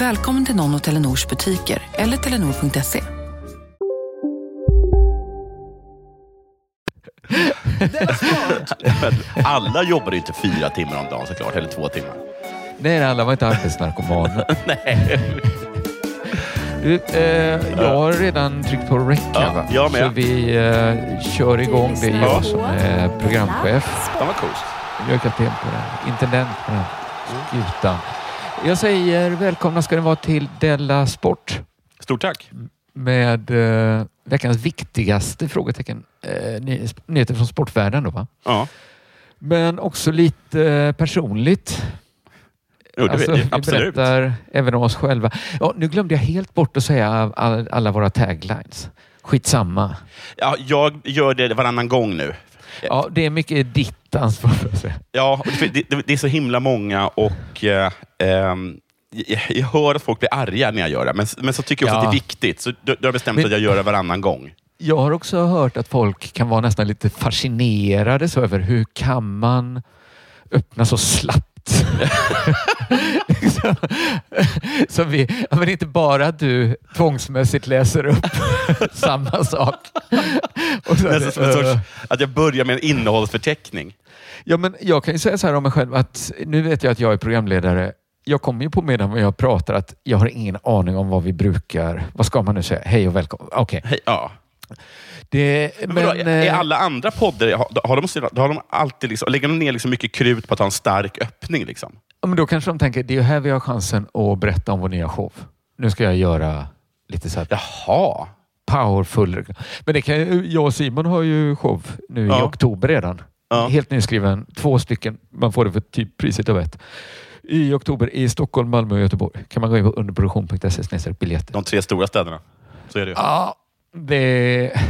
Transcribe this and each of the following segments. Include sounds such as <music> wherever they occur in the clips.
Välkommen till någon av Telenors butiker eller telenor.se. Alla jobbar ju inte fyra timmar om dagen såklart, eller två timmar. Nej, alla var inte arbetsnarkomaner. <laughs> Nej. Du, eh, jag har redan tryckt på rec här, Ja, va? jag med. Så vi eh, kör igång. Det är jag som är programchef. Fan vad coolt. Jag är kapten på den. Intendent på den skutan. Jag säger välkomna ska ni vara till Della Sport Stort tack. med eh, veckans viktigaste frågetecken. Eh, ny, nyheter från sportvärlden då va? Ja, Men också lite eh, personligt. jo, det, Alltså, det, vi absolut. berättar även om oss själva. Ja, nu glömde jag helt bort att säga all, alla våra taglines. Skitsamma. Ja, jag gör det varannan gång nu. Ja, det är mycket ditt ansvar. Ja, det, det, det är så himla många och eh, ehm, jag, jag hör att folk blir arga när jag gör det, men, men så tycker jag också Ja. att det är viktigt. Så då, då har bestämt Men- att jag gör det varannan gång. Jag har också hört att folk kan vara nästan lite fascinerade så över hur kan man öppna så slappt? <laughs> liksom, som vi, men inte bara att du tvångsmässigt läser upp <laughs> samma sak. Och så, Nästan som en sorts, att jag börjar med en innehållsförteckning. Ja, men jag kan ju säga så här om mig själv att nu vet jag att jag är programledare. Jag kommer ju på medan jag pratar att jag har ingen aning om vad vi brukar. Vad ska man nu säga? Hej och välkommen. Okej. Hej, ja. Det, Men, men, vadå, är eh, alla andra poddar, har, har, de, har de alltid liksom, lägger de ner liksom mycket krut på att ha en stark öppning? Liksom? ja, men då kanske de tänker, det är här vi har chansen att berätta om vår nya show. Nu ska jag göra lite så här Jaha. powerful. Men det kan, jag och Simon har ju show nu i Ja. oktober redan. Ja. Helt nyskriven. Två stycken. Man får det för typ priset av ett. I oktober i Stockholm, Malmö och Göteborg. Kan man gå in på underproduktion.se biljetter. De tre stora städerna. Så är det ju. Ja, det...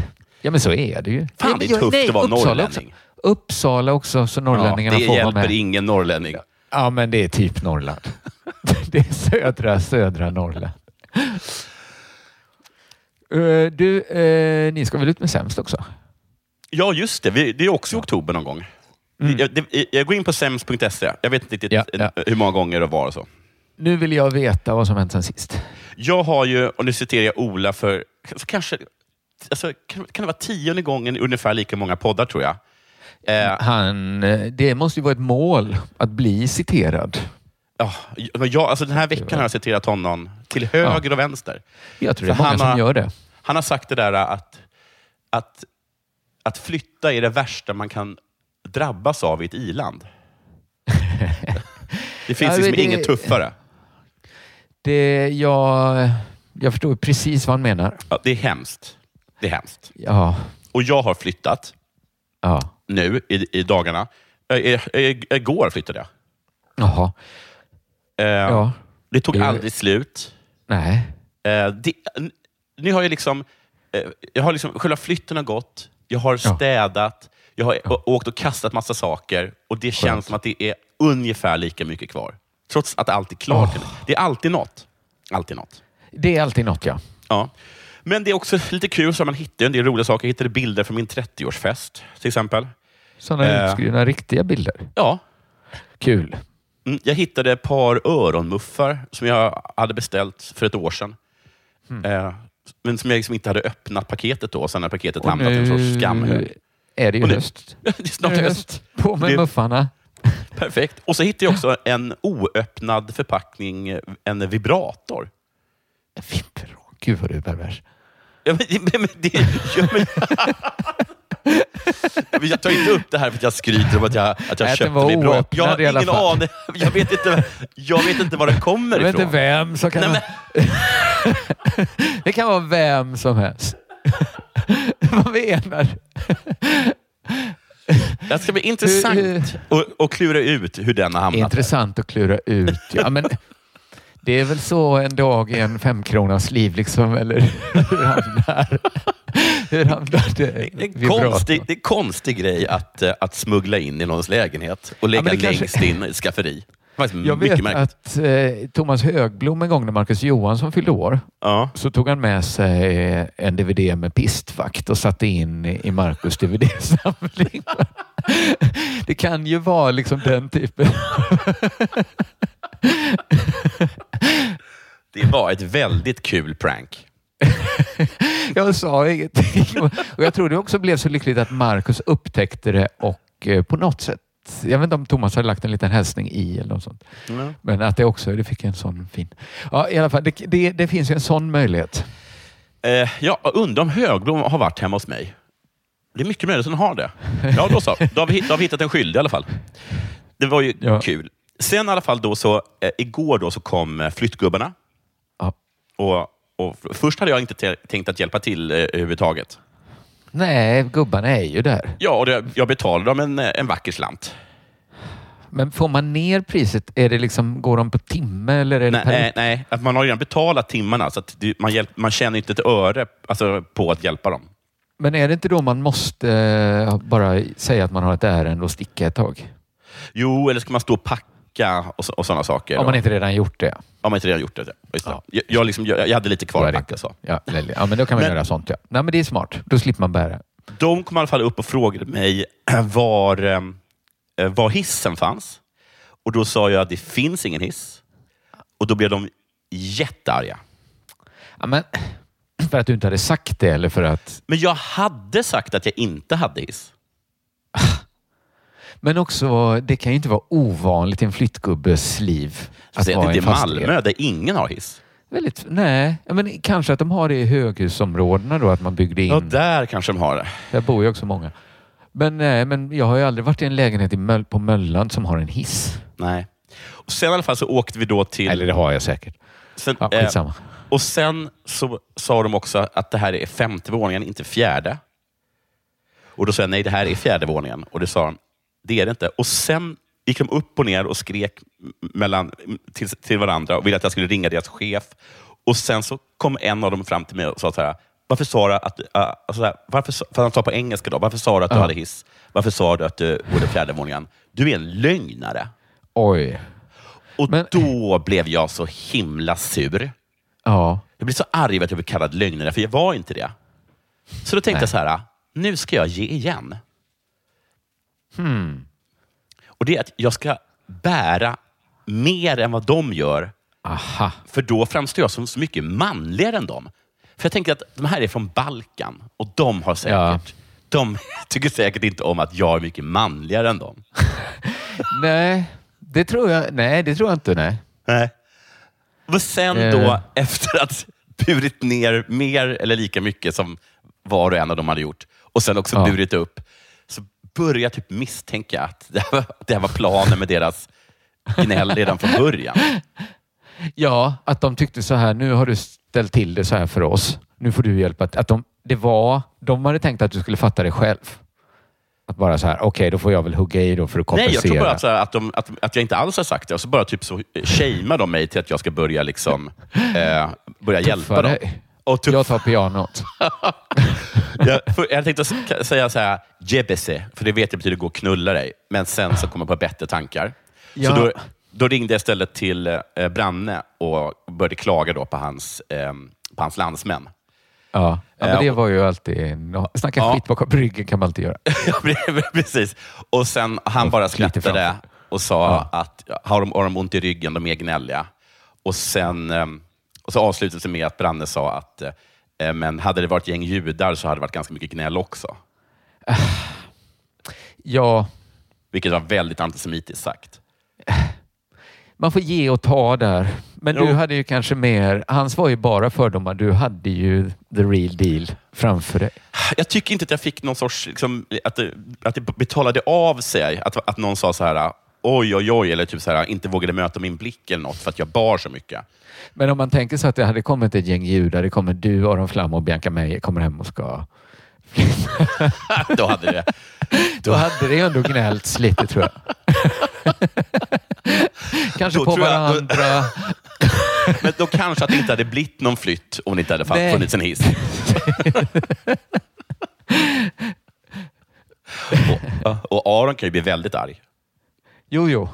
Ja, men så är det ju. Fan, det är tufft att vara Uppsala norrlänning. Också. Uppsala också, så Ja, norrlänningarna det får vara hjälper med. ingen norrlänning. Ja, men det är typ Norrland. <laughs> det är södra, södra Norrland. Eh, Du, eh, ni ska väl ut med sämst också? Ja, just det. Vi, det är också i oktober någon gång. Jag, det, jag går in på sems.se. Jag vet inte riktigt Ja, ja. hur många gånger det var och så. Nu vill jag veta vad som hänt sen sist. Jag har ju, och nu citerar jag Ola för för kanske, alltså, kan, kan det vara tionde gången ungefär lika många poddar tror jag. Eh, Han, eh, det måste ju vara ett mål att bli citerad. ja, men jag, alltså den här veckan har jag citerat honom till höger och vänster. Jag tror det är många han som har- gör det. Han har sagt det där att, att, att flytta är det värsta man kan drabbas av i ett iland. <laughs> Det finns Ja, liksom det- inget tuffare. det jag, jag förstår precis vad han menar. Ja, det är hemskt. Det är hemskt. Ja, Och jag har flyttat ja. nu i, i dagarna. Igår flyttade jag. Jaha. Eh, Ja. Det tog Det- aldrig slut. Nej. Eh, det, nu har jag liksom, eh, jag har liksom, själva flytten har gått, jag har städat, jag har åkt och kastat massa saker och det känns Skönt. som att det är ungefär lika mycket kvar. Trots att allt är klart. Åh. Det är alltid något. Alltid något. Det är alltid något, ja. Ja. Men det är också lite kul, så man hittar en del roliga saker. Jag hittade bilder från min 30-årsfest, till exempel. Sådana Eh. utskrivna riktiga bilder. Ja, Kul. Mm, Jag hittade ett par öronmuffar som jag hade beställt för ett år sedan. Eh, men som jag liksom inte hade öppnat paketet då. Sen har paketet Och hamnat i en sorts skamhög. Är det ju nu- höst. <laughs> det är snart är höst. På med Det- muffarna. <laughs> Perfekt. Och så hittade jag också en oöppnad förpackning, en vibrator. Vibron. Gud vad du är pervers. Ja, men, men, men, det, ja, men, <laughs> Men jag tar inte upp det här för att jag skryter om att jag, att jag Nej, köpte mig bra. Jag har ingen aning. Jag vet inte, jag vet inte var den kommer Jag vet ifrån. inte vem som kan... Nej, det kan vara vem som helst. <laughs> Vad menar du? Det ska bli intressant att klura ut hur den har hamnat. Intressant att klura ut. Ja, men det är väl så en dag i en femkronas liv, liksom, eller hur hamnar, hur hamnar det? Det är, en konstig, det är en konstig grej att, eh, att smuggla in i någons lägenhet och lägga men det kanske- längst in i ett skafferi. Jag vet märkligt. att eh, Thomas Högblom en gång när Marcus Johansson fyllde år Ja. så tog han med sig en DVD med pistvakt och satte in i i Marcus DVD-samling. <laughs> Det kan ju vara liksom den typen. Det var ett väldigt kul prank. <laughs> Jag sa ingenting. Och jag tror det också blev så lyckligt att Marcus upptäckte det och eh, på något sätt, jag vet inte om Thomas hade lagt en liten hälsning i eller något sånt. Men att det också, det fick en sån fin... Ja, i alla fall, det, det, det finns ju en sån möjlighet. Eh, ja, undrar om Högblom har varit hemma hos mig. Det är mycket möjligt att han har det. Ja, då så. Då har vi, då har vi hittat en skyldig i alla fall. Det var ju Ja. kul. Sen i alla fall då så, eh, igår då så kom eh, flyttgubbarna. Ja. Och, och först hade jag inte te- tänkt att hjälpa till eh, överhuvudtaget. Nej, gubbarna är ju där. Ja, och det, jag betalade dem en, eh, en vacker slant. Men får man ner priset? Är det liksom, går de på timme eller är det Nej, per... nej, nej, att man har redan betalat timmarna, så att det, man, hjälp, man tjänar inte ett öre alltså, på att hjälpa dem. Men är det inte då man måste eh, bara säga att man har ett ärende och sticka ett tag? Jo, eller ska man stå och packa och, så- och sådana saker. Om man inte redan gjort det. Om man inte redan gjort det. Just det. Ja. Jag, jag, liksom, jag, jag hade lite kvar att packa. Så. Ja, ja, men då kan man Men- göra sånt. Ja. Nej, men det är smart. Då slipper man bära. De kom i alla fall upp och frågade mig <clears throat> var, eh, var hissen fanns. Och Då sa jag att det finns ingen hiss. Och Då blev de jättearga. Ja, men, <clears throat> för att du inte hade sagt det eller för att... Men jag hade sagt att jag inte hade hiss. <laughs> Men också, det kan ju inte vara ovanligt i en flyttgubbes liv. Att Säg vara det en är. Malmö där ingen har hiss. Väldigt, nej, men kanske att de har det i höghusområdena då, att man byggde in. Ja, där kanske de har det. Där bor ju också många. Men, nej, men jag har ju aldrig varit i en lägenhet i Möll, på Möllan som har en hiss. Nej. Och sen i alla fall så åkte vi då till... Eller det har jag säkert. sen, Ja, eh, och sen så sa de också att det här är femte våningen, inte fjärde. Och Då sa jag nej, det här är fjärde våningen. Och det sa de, det är det inte. Och Sen gick de upp och ner och skrek mellan, till, till varandra och ville att jag skulle ringa deras chef. Och Sen så kom en av dem fram till mig och sa så här, varför sa du att, uh, alltså så här, varför, för han sa på engelska då, varför sa du att du Ja. hade hiss? Varför sa du att du bodde i fjärde våningen? Du är en lögnare. Oj. Och Men- då blev jag så himla sur. Ja. Jag blev så arg över att jag blev kallad lögnare, för jag var inte det. Så då tänkte Nej. jag så här, nu ska jag ge igen. Hmm. Och det är att jag ska bära mer än vad de gör, Aha. för då framstår jag som så mycket manligare än dem. För jag tänker att de här är från Balkan och de har säkert, Ja. de <laughs> tycker säkert inte om att jag är mycket manligare än dem. <laughs> Nej, det tror jag, nej, det tror jag inte. Nej. Nej. Och sen Eh. då, efter att burit ner mer eller lika mycket som var och en av dem hade gjort, och sen också Ja. burit upp, jag typ misstänka att det här, var, det här var planen med deras gnäll redan från början. Ja, att de tyckte så här, nu har du ställt till det så här för oss. Nu får du hjälpa. Att de, det var, de hade tänkt att du skulle fatta det själv. Att bara så här, okej, då får jag väl hugga i då för att kompensera. Nej, jag tror bara att, här, att, de, att, att jag inte alls har sagt det, och så bara typ så shamear de mig till att jag ska börja, liksom, eh, börja hjälpa dem. Och tuff, Jag tar pianot. <laughs> jag, jag tänkte säga så här, jebese, för det vet jag betyder gå och knulla dig. Men sen så kom jag på bättre tankar. Ja. Så då, då ringde jag istället till eh, Branne och började klaga då på hans, eh, på hans landsmän. Ja, ja men Eh, det var ju alltid... no- Snacka Ja. skit bakom ryggen kan man alltid göra. <laughs> Precis. Och sen han Och bara skrattade och sa Ja. att har de, har de ont i ryggen, de är gnälliga. Och sen ehm, och så avslutade det med att Branne sa att eh, men hade det varit gäng judar så hade det varit ganska mycket gnäll också. <sighs> Ja, Vilket var väldigt antisemitiskt sagt. <sighs> man får ge och ta där. Men Jo. du hade ju kanske mer, hans var ju bara fördomar. Du hade ju the real deal framför dig. <sighs> Jag tycker inte att jag fick någon sorts... Liksom, att, det, att det betalade av sig. Att, att någon sa så här, oj, oj, oj, eller typ så här, inte vågade möta min blick eller något för att jag bar så mycket. Men om man tänker så att det hade kommit ett gäng judar, det kommer du, Aron Flam och Bianca Meijer kommer hem och ska... <laughs> Då hade det... <laughs> Då hade det ändå gnällts lite tror jag. <laughs> Kanske Då på tror jag- varandra. Men då kanske att det inte hade blivit någon flytt om det inte hade Nej. funnits en hiss. och, och Aron kan ju bli väldigt arg. Jo, jo.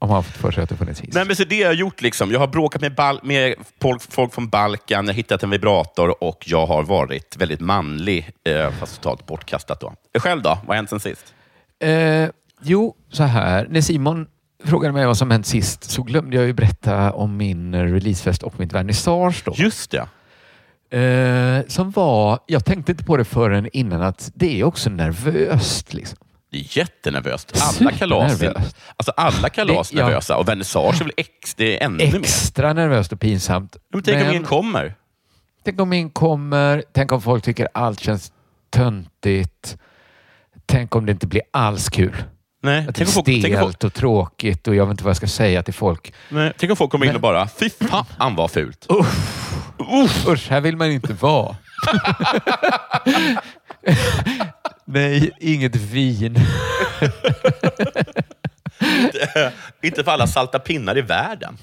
Om han fått för sig att det funnits hiss. Nej, men så det har jag gjort. Liksom. Jag har bråkat med, bal- med folk, folk från Balkan, jag har hittat en vibrator och jag har varit väldigt manlig, eh, fast totalt bortkastat. Då. Själv då? Vad har hänt sen sist? Eh, jo, så här. När Simon frågade mig vad som hänt sist så glömde jag ju berätta om min eh, releasefest och mitt vernissage. Då. Just det. Eh, som var, jag tänkte inte på det förrän innan att det är också nervöst. Liksom. Det är jättenervöst. Alla kalas, alltså alla kalas Det- ja. nervösa och vernissage är väl ex, det är ännu mer. Extra nervöst och pinsamt. Men tänk om Men- ingen kommer. Tänk om min kommer. Tänk om folk tycker allt känns töntigt. Tänk om det inte blir alls kul. Nej, Att det är om om stelt och tråkigt och jag vet inte vad jag ska säga till folk. nej, tänk om folk kommer in och bara, fy fan vad fult. Usch, här vill man inte vara. <laughs> Nej, inget vin. Inte för alla salta pinnar i världen.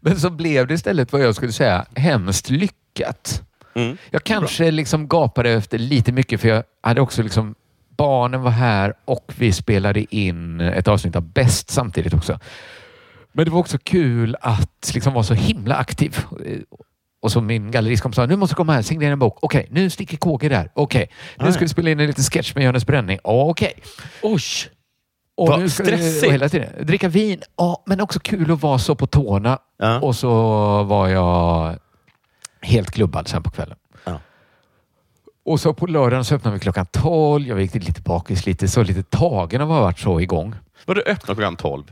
Men så blev det istället vad jag skulle säga hemskt lyckat. Mm. Jag kanske liksom gapade efter lite mycket för jag hade också liksom barnen var här och vi spelade in ett avsnitt av Bäst samtidigt också. Men det var också kul att liksom vara så himla aktiv. Och så min galleristkompis sa, nu måste du komma här, signera en bok. Okej, nu sticker KG där. Okej, nu ska vi spela in en liten sketch med Johannes Bränning. Okej. Oj! Och Vad nu ska vi- stressigt. och hela tiden. Dricka vin, ja, men också kul att vara så på tårna. Ja. Och så var jag helt klubbad sen på kvällen. Ja. Och så på lördagen så öppnade vi klockan 12. Jag gick lite bakis, lite så lite tagen av att ha varit så igång. Var du öppna klockan 12?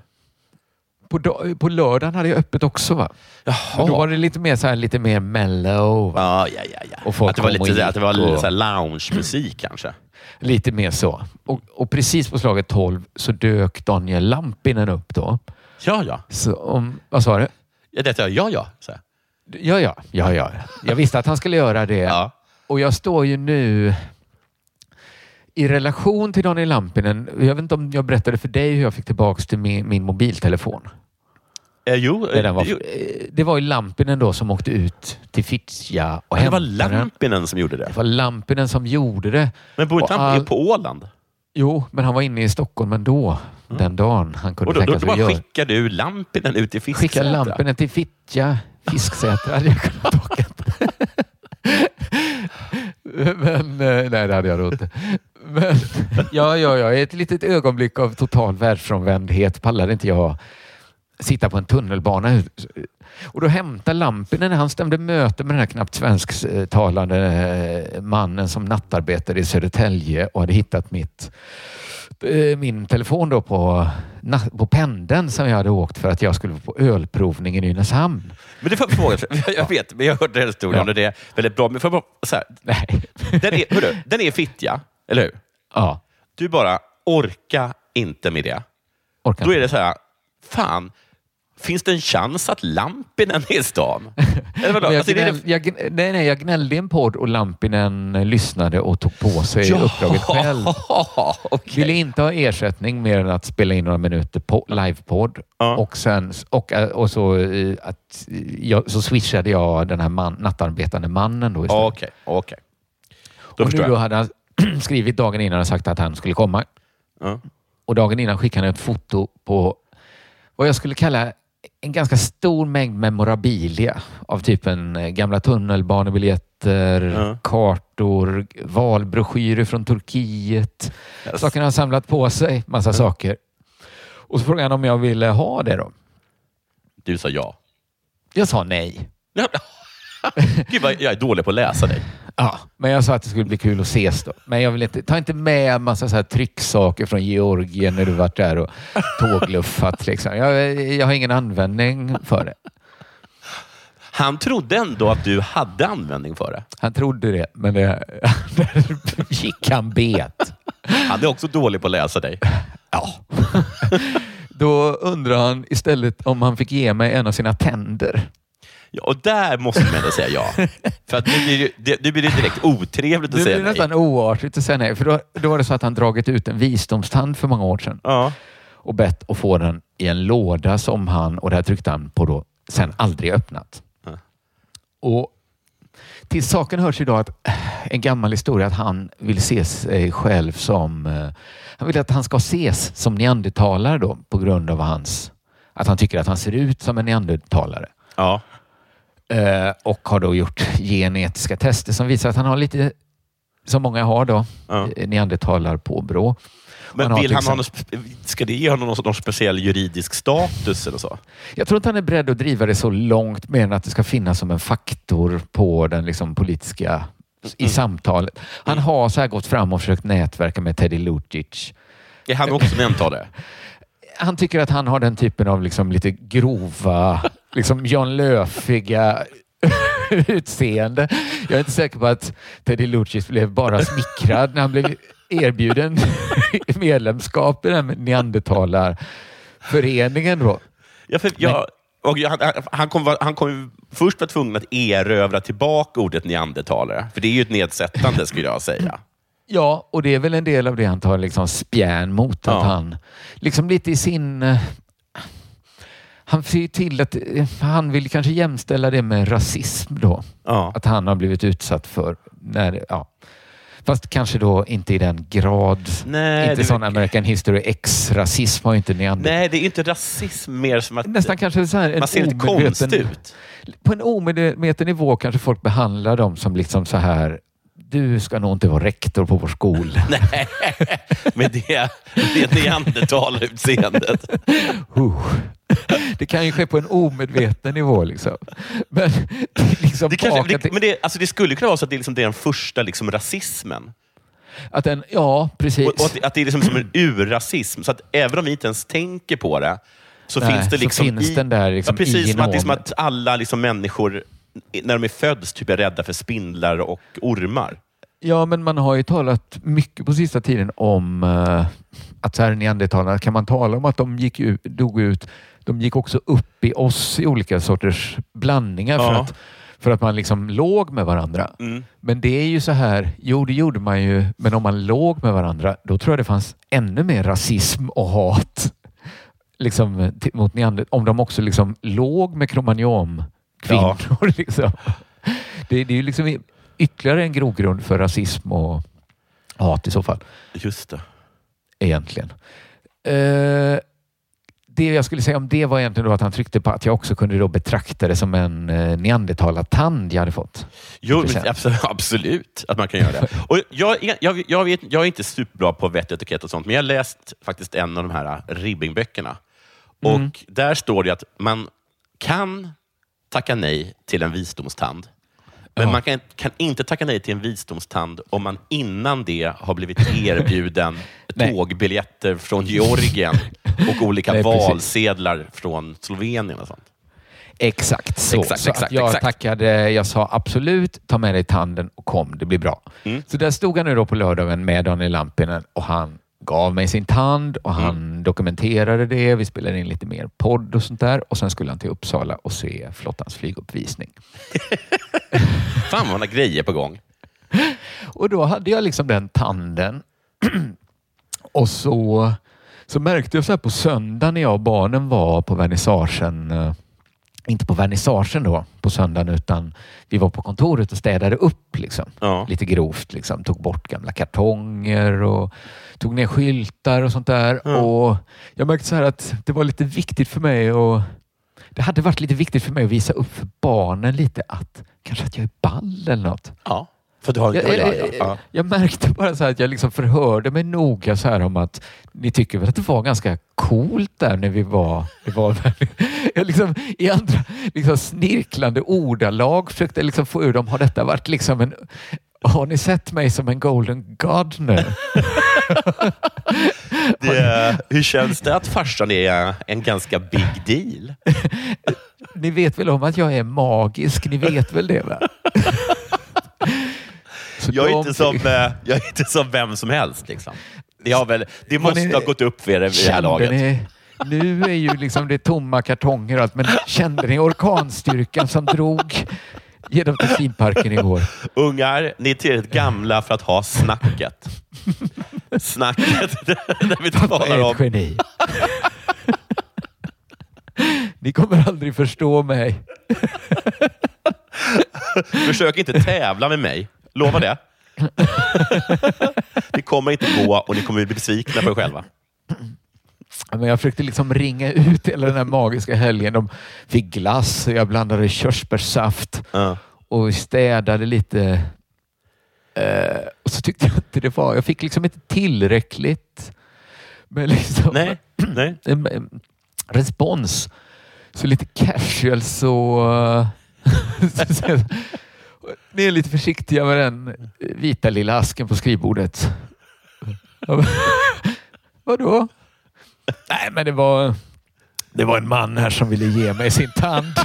På, på lördagen hade jag öppet också va? Jaha. Då var det lite mer, så här, lite mer mellow. Ja, ja, ja. ja. Och folk att det var kom och lite, att det var gick lite och- lounge-musik kanske. Lite mer så. Och, och precis på slaget 12 så dök Daniel Lampinen upp då. Ja, ja. Så om, vad sa du? Ja, det, ja, ja, ja. Så. Ja, ja, ja, ja. Jag visste att han skulle göra det. ja. Och jag står ju nu i relation till Daniel Lampinen. Jag vet inte om jag berättade för dig hur jag fick tillbaka till min, min mobiltelefon. Eh, jo, Det, den var, jo, eh, det var ju Lampinen då som åkte ut till Fittja och det var hämtade den. Lampinen som gjorde det. Det var Lampinen som gjorde det. Men bor inte han på Åland? Jo, men han var inne i Stockholm ändå. Den dagen han kunde Och då, då, tänka då att bara skickar du Lampinen ut till Skicka Fisksätra? Lampinen till Fittja, Fisksätra hade jag kunnat åka. Men eh, nej, det hade jag nog inte. Men, ja, ja, ja, ett litet ögonblick av total världsfrånvändhet pallade inte jag sitta på en tunnelbana. Och då hämtade Lampinen, han stämde möte med den här knappt svensktalande eh, mannen som nattarbetade i Södertälje och hade hittat mitt eh, min telefon då på, på pendeln som jag hade åkt för att jag skulle på ölprovning i Nynäshamn. Men det får jag fråga, <laughs> jag- vet, men jag hört den historien Ja. och det är väldigt bra. Men får så här, Nej. den, är, hörru, den är fittja, eller hur? Ja, Du bara orka inte med det. orkar Då är det så här, fan, finns det en chans att Lampinen är i stan? <laughs> Eller jag, Alltså, det gnäll, jag, gn- nej, nej, jag gnällde i en podd och Lampinen eh, lyssnade och tog på sig uppdraget själv. <laughs> okej. Ville inte ha ersättning mer än att spela in några minuter på livepodd. Ja. Och, sen, och, eh, och så, eh, att, jag, så swishade jag den här man, nattarbetande mannen då istället. Okej, okej. Då och nu då jag. hade han <clears throat> skrivit dagen innan och sagt att han skulle komma. Ja. Och dagen innan skickade han ett foto på vad jag skulle kalla en ganska stor mängd memorabilia av typen eh, gamla tunnelbanebiljetter, Ja. kartor, valbroschyrer från Turkiet. Yes. Saker han samlat på sig, massa saker. Och så frågade han om jag ville ha det då. Du sa ja. Jag sa nej. <laughs> Gud vad jag är dålig på att läsa dig. Ja, men jag sa att det skulle bli kul att ses då. Men jag vill inte, ta inte med en massa så här trycksaker från Georgien när du varit där och <laughs> tågluffat. Liksom. Jag, jag har ingen användning för det. Han trodde ändå att du hade användning för det. Han trodde det, men det, där <laughs> gick han bet. Han är också dålig på att läsa dig. Ja. Då undrar han istället om han fick ge mig en av sina tänder. Ja, och där måste man ändå säga ja. <laughs> För att nu blir det, det, det blir det direkt otrevligt att Det säga blir nej. nästan oartigt att säga nej. För då, då var det så att han dragit ut en visdomstand för många år sedan Ja. och bett att få den i en låda som han, och där tryckte han på då, sen aldrig öppnat. Ja. Och till saken hörs idag att en gammal historia att han vill se sig själv som... eh, Han vill att han ska ses som neandertalare då på grund av hans... Att han tycker att han ser ut som en neandertalare. Ja. Eh, och har då gjort genetiska tester som visar att han har lite, som många har då, Ja. ja. neandertalarpåbrå. Men har vill han ha någon, ska det ge honom någon, någon speciell juridisk status eller så? Jag tror inte han är beredd att driva det så långt mer än att det ska finnas som en faktor på den liksom politiska i samtalet. Han har så här gått fram och försökt nätverka med Teddy Lucic. Är han också neandertalare? <laughs> Han tycker att han har den typen av liksom lite grova, liksom Jan Löfiga <laughs> utseende. Jag är inte säker på att Teddy Lucic blev bara smickrad när han blev erbjuden <laughs> medlemskap i den neandertalarföreningen. Då. Ja, för jag, och jag, han, han kommer han ju först vara tvungen att erövra tillbaka ordet neandertalare. För det är ju ett nedsättande <laughs> skulle jag säga. Ja, och det är väl en del av det han tar liksom spjärn mot. Att Ja. han liksom lite i sin... Han ser till att eh, han vill kanske jämställa det med rasism då. Ja. Att han har blivit utsatt för... När, ja. Fast kanske då inte i den grad... Nej, inte sån American History X-rasism har ju inte neander... Nej, det är inte rasism mer som att Nästan kanske så här man ser lite omedveten- konstig ut. På en omedveten nivå kanske folk behandlar dem som liksom så här... Du ska nog inte vara rektor på vår skola. <laughs> Nej, med det, det neandertalarutseendet. Uh. <laughs> Det kan ju ske på en omedveten nivå. Liksom. Men liksom Det, kanske, det, till- men det, alltså det skulle kunna vara så att det är, liksom det är den första liksom rasismen. att den, ja, precis. Och, och att, det- att det är liksom som en urrasism. Så att även om vi inte ens tänker på det, så Nej, finns det liksom finns i, den där liksom ja, precis, i som att, det är som att alla liksom människor, när de är föds, typ är rädda för spindlar och ormar. Ja, men man har ju talat mycket på sista tiden om uh, att så här neandertalarna, kan man tala om att de gick ut, dog ut, de gick också upp i oss i olika sorters blandningar för, Ja. att, för att man liksom låg med varandra. Mm. Men det är ju så här, jo det gjorde man ju, men om man låg med varandra, då tror jag det fanns ännu mer rasism och hat liksom, mot neander, om de också liksom låg med kromagnon-kvinnor. <laughs> Liksom. Det, det är ju liksom ytterligare en grogrund för rasism och hat i så fall, Just det. egentligen. Eh, det jag skulle säga om det var egentligen då att han tryckte på att jag också kunde då betrakta det som en eh, neandertalartand jag hade fått. Jo, absolut, <laughs> absolut att man kan göra det. Och jag, jag, jag, vet, jag är inte superbra på vett och etikett och sånt, men jag har läst faktiskt en av de här Ribbing-böckerna. Och Mm. där står det att man kan tacka nej till en visdomstand, men Ja. man kan, kan inte tacka nej till en visdomstand om man innan det har blivit erbjuden <laughs> Nej. tågbiljetter från Georgien <laughs> och olika Nej, valsedlar från Slovenien och sånt. Exakt så. Exakt, så exakt, jag exakt. tackade, jag sa absolut, ta med dig tanden och kom, det blir bra. Mm. Så där stod jag nu då på lördagen med Daniel Lampinen och han gav mig sin tand och han Mm. dokumenterade det. Vi spelade in lite mer podd och sånt där och sen skulle han till Uppsala och se flottans flyguppvisning. <laughs> Fan vad man har grejer på gång. <laughs> Och då hade jag liksom den tanden. <clears throat> och så, så märkte jag så här på söndag när jag och barnen var på vernissagen. eh, Inte på vernissagen då på söndagen utan vi var på kontoret och städade upp liksom. Ja. Lite grovt liksom. Tog bort gamla kartonger och tog ner skyltar och sånt där. Ja. Och jag märkte så här att det var lite viktigt för mig och det hade varit lite viktigt för mig att visa upp för barnen lite att kanske att jag är ball eller något. Ja, för du har... Ja, Jag, ja, jag, ja, ja. jag märkte bara så här att jag liksom förhörde mig noga så här om att ni tycker väl att det var ganska coolt där när vi var... Det var <laughs> jag liksom, I andra liksom snirklande ordalag försökte jag liksom få ur dem, har detta varit liksom en, Har ni sett mig som en golden gardener? <laughs> Det, hur känns det att farsan är en ganska big deal? <laughs> Ni vet väl om att jag är magisk? Ni vet väl det va? Jag är, inte som, eh, jag är inte som vem som helst. Liksom. Det, har väl, det måste ni- ha gått upp för er vid det här laget. ni, nu är ju liksom det tomma kartonger och allt, men kände ni orkanstyrkan som drog genom Tessinparken igår? Ungar, ni är tillräckligt gamla för att ha snacket. Snacket <laughs> där vi Pappa talar är om ett geni. Ni kommer aldrig förstå mig. Försök inte tävla med mig. Lova det. <laughs> Det kommer inte gå och ni kommer bli besvikna på er själva. Men jag försökte liksom ringa ut hela den här magiska helgen. De fick glass och jag blandade körsbärssaft Ja. och städade lite. Eh, och så tyckte jag inte det var... Jag fick liksom inte tillräckligt med liksom Nej, nej. <clears throat> respons. Så lite casual så... <laughs> ni är lite försiktiga med den vita lilla asken på skrivbordet. <laughs> Vadå? Nej, men det var, det var en man här som ville ge mig sin tand. <laughs>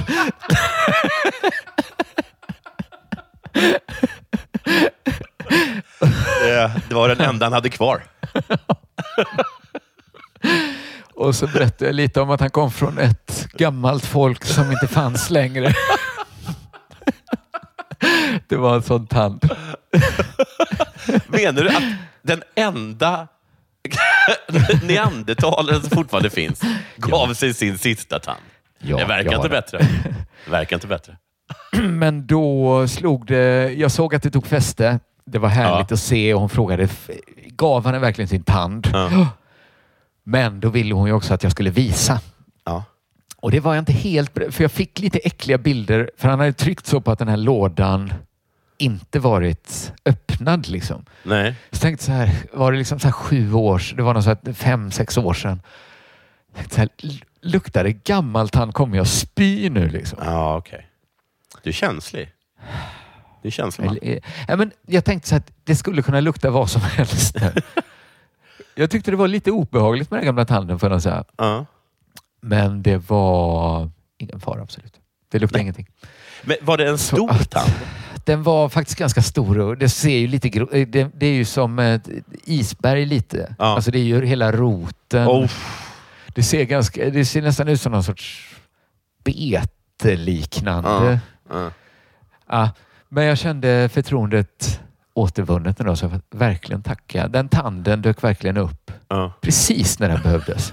Det, det var den enda han hade kvar. <laughs> Och så berättade jag lite om att han kom från ett gammalt folk som inte fanns längre. <laughs> Det var en sån tand. <laughs> Menar du att den enda <laughs> neandertalaren som fortfarande finns gav sig sin sista tand? Ja, det verkar ja, inte det. bättre. Det verkar inte bättre. <clears throat> Men då slog det... Jag såg att det tog fäste. Det var härligt Ja. att se och hon frågade, gav han verkligen sin tand? Ja. <gasps> Men då ville hon ju också att jag skulle visa. Och det var jag inte helt för jag fick lite äckliga bilder. För han hade tryckt så på att den här lådan inte varit öppnad. Liksom. Nej. Så jag tänkte så här, var det liksom så här sju år? Det var så här fem, sex år sedan. Jag tänkte så här, luktar det gammalt han kommer jag spy nu liksom. Ja, okej. Du är känslig. Du är känslig man. Eh, ja, men jag tänkte så att det skulle kunna lukta vad som helst. <laughs> jag tyckte det var lite obehagligt med den gamla tanden för att säga. Ja. Men det var ingen fara absolut. Det luktade Nej. ingenting. Men var det en stor att- tand? Den var faktiskt ganska stor och det ser ju lite gro- eh, det, det är ju som ett isberg lite. Ja. Alltså det är ju hela roten. Oh, Det ser ganska, det ser nästan ut som någon sorts beteliknande. ja. Ja, men jag kände förtroendet återvunnet ändå, så jag får verkligen tacka. Den tanden dök verkligen upp Ja. precis när den behövdes.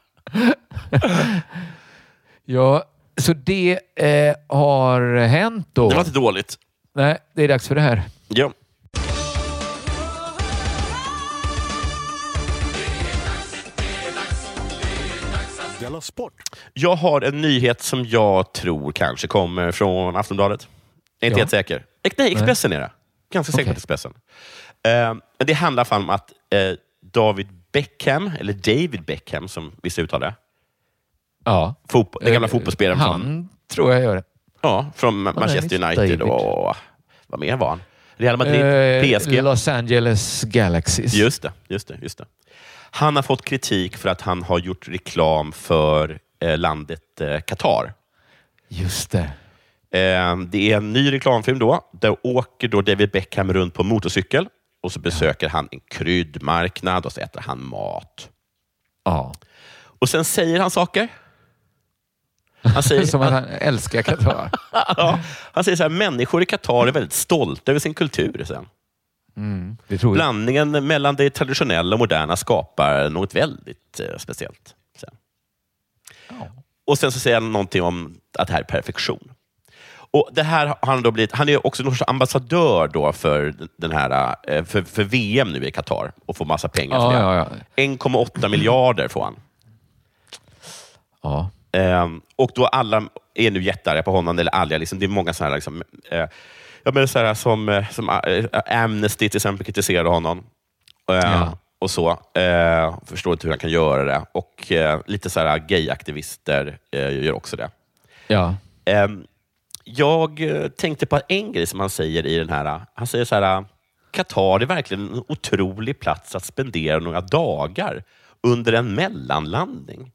<laughs> Ja, så det eh, har hänt då. Det var inte dåligt. Nej, det är dags för det här. Ja. Sport. Jag har en nyhet som jag tror kanske kommer från Aftonbladet. Jag är inte Ja. helt säker. Nej, Expressen är det. Ganska säker på Okej. att Expressen. Eh, det handlar om att eh, David Beckham, eller David Beckham som vissa uttalar. Ja. Fotbo- den gamla Eh, fotbollsspelaren Han från, tror jag gör det. ja, från är Manchester Mr. United David. och vad mer var han? Real Madrid, Eh, PSG. Los Angeles Galaxies. Just det, just det, just det. Han har fått kritik för att han har gjort reklam för eh, landet eh, Qatar. Just det. Eh, det är en ny reklamfilm då. Där åker då David Beckham runt på motorcykel och så besöker han en kryddmarknad och så äter han mat. Ja. Och sen säger han saker. Han säger, <laughs> Som att han älskar Qatar. <laughs> ja, han säger så här, människor i Qatar är väldigt stolta över sin kultur. Sen. Mm. Blandningen mellan det traditionella och moderna skapar något väldigt eh, speciellt. Sen. Och sen så säger han någonting om att det här är perfektion. Och det här har han, då blivit, han är också någon sorts ambassadör då för, den här, eh, för, för VM nu i Qatar och får massa pengar för Ja, det. ja, ja. 1,8 miljarder får han. Ja. Ehm, och då alla är nu jättearga på honom, eller alla, liksom, det är många sådana här, liksom, eh, ja, men så här som, eh, som eh, Amnesty till exempel kritiserade honom. Eh, Ja. Och så. Eh, förstår inte hur han kan göra det. Och eh, lite så här gayaktivister eh, gör också det. Ja. Ehm, jag eh, tänkte på en grej som han säger i den här. Han säger så här, Qatar är verkligen en otrolig plats att spendera några dagar under en mellanlandning.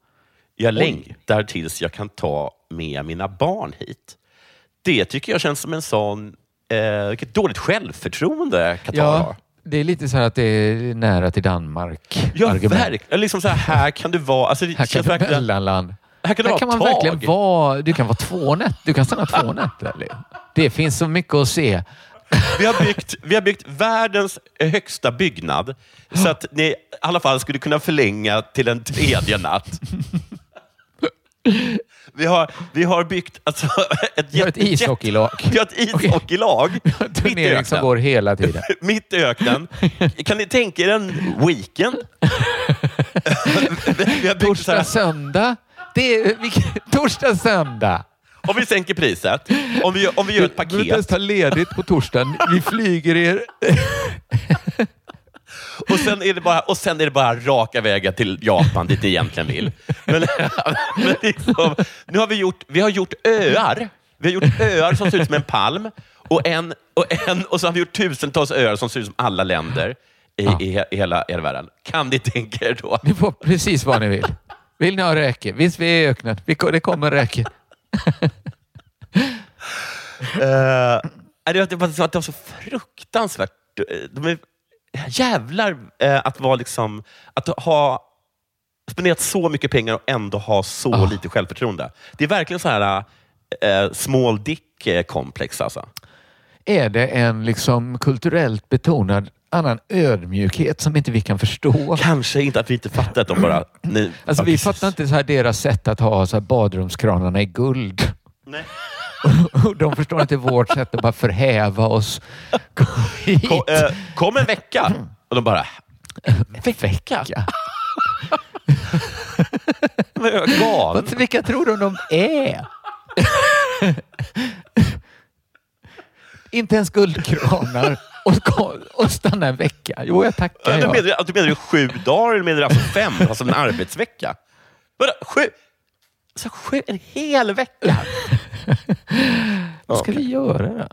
Jag längtar tills jag kan ta med mina barn hit. Det tycker jag känns som en sån... Eh, vilket dåligt självförtroende Qatar har. ja. Det är lite så här att det är nära till Danmark. Ja, verkligen. Liksom så här, här kan du vara... Alltså, Här kan du mellanland. Här kan du Här vara kan man tag. verkligen vara... Du kan vara två nätter. Du kan stanna två nätter. <laughs> Det finns så mycket att se. Vi har, byggt, vi har byggt världens högsta byggnad så att ni i alla fall skulle kunna förlänga till en tredje natt. Vi har, vi har byggt alltså, <laughs> ett, Vi har ett ishockeylag. Vi har ett <laughs> ishockeylag mitt i Turnering som går hela tiden. Mitt i öknen. Kan ni tänka er en weekend? vi har Torsdag, söndag. Det är, <laughs> torsdag, söndag. om vi sänker priset, om vi, om vi gör ett Du behöver inte ens paket ta ledigt på torsdagen. Vi flyger er... <laughs> Och sen, är det bara, och sen är det bara raka vägar till Japan, dit ni egentligen vill. Men, <laughs> men liksom, nu har vi gjort, vi har gjort öar. Vi har gjort öar som ser ut som en palm. Och, en, och, en, och så har vi gjort tusentals öar som ser ut som alla länder i, i, i hela, hela världen. Kan ni tänka er då? Ni får precis vad ni vill. Vill ni ha räkor? Visst, vi är i öknen. Vi Det kommer räkor. <laughs> Uh, det, var, det, var, det var så fruktansvärt. De är, jävlar eh, att vara liksom, att ha spenderat så mycket pengar och ändå ha så Ah. lite självförtroende. Det är verkligen så här eh, small dick-komplex. Alltså. Är det en liksom kulturellt betonad annan ödmjukhet som inte vi kan förstå? Kanske inte att vi inte fattar att de bara... Nej, Alltså, ja, vi precis. fattar inte så här deras sätt att ha så här badrumskranarna i guld. Nej. <laughs> De förstår inte vårt sätt att bara förhäva oss. Kom hit. Kom, eh, kom en vecka. Och de bara... En vecka? <laughs> Vad- Vilka tror de de är? <laughs> inte ens guldkranar och, och stanna en vecka. Jo, jag tackar. Du Ja. menar, du menar du sju dagar eller menar du alltså fem, alltså en arbetsvecka? Vadå, sju? Alltså sju, en hel vecka? <laughs> Vad ska vi göra då?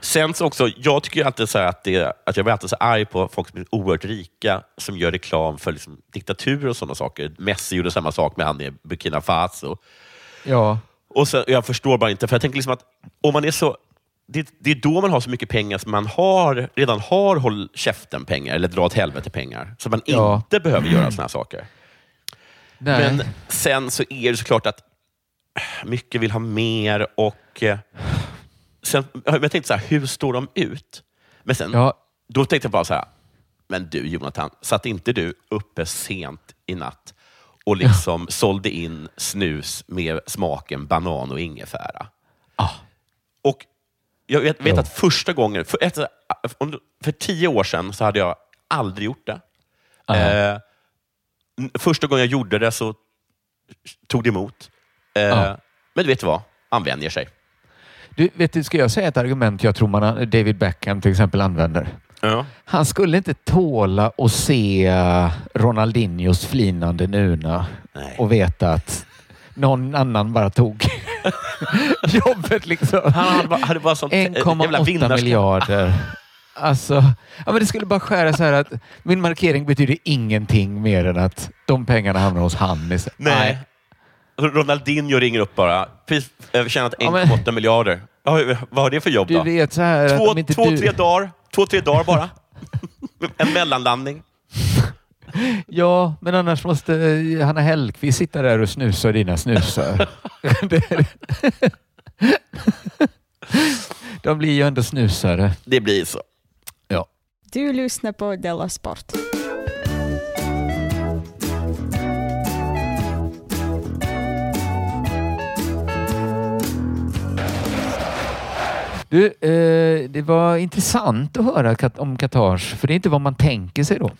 Sen så också, jag tycker alltid så att, det, att jag blir alltid så arg på folk som är oerhört rika som gör reklam för liksom diktatur och sådana saker. Messi gjorde samma sak med han i Burkina Faso. Ja, Och så, jag förstår bara inte, för jag tänker liksom att om man är så... Det, det är då man har så mycket pengar som man har, redan har håll käften-pengar, eller dra åt helvete-pengar. Så man Ja. inte behöver göra här saker. nej. Men sen så är det såklart att mycket vill ha mer och... eh, Sen, jag tänkte så här, hur står de ut? Men sen, ja, då tänkte jag bara så här, men du Jonathan, satt inte du uppe sent i natt och liksom sålde in snus med smaken banan och ingefära? Ah. Och jag vet, vet att första gången, för, efter, för tio år sedan så hade jag aldrig gjort det. Eh, första gången jag gjorde det så tog det emot. Eh. Men du vet vad? Han vänjer sig. Du, vet du, ska jag säga ett argument jag tror man, David Beckham till exempel använder? Ja. Han skulle inte tåla att se eh, Ronaldinhos flinande nuna Nej. och veta att någon annan bara tog <laughs> jobbet. Liksom. Han hade bara, hade bara sånt eh, jävla 1,8 vinnarskalle. miljarder. Alltså, ja, men det skulle bara skära så här att min markering betyder ingenting mer än att de pengarna hamnar hos han. Nej. Ronaldinho ringer upp bara. Precis, eh, tjänat Ja, men- 1,8 miljarder. Ja, vad har det för jobb Du då? vet så här två, två du... tre dagar. Två, tre dagar bara. <laughs> en mellanlandning. <laughs> Ja, men annars måste eh, Hanna Hellquist sitta där och snusa dina snusar. <laughs> <laughs> De blir ju ändå snusare. Det blir så. Ja. Du lyssnar på Della Sport. Du, eh, det var intressant att höra om Qatars, för det är inte vad man tänker sig då.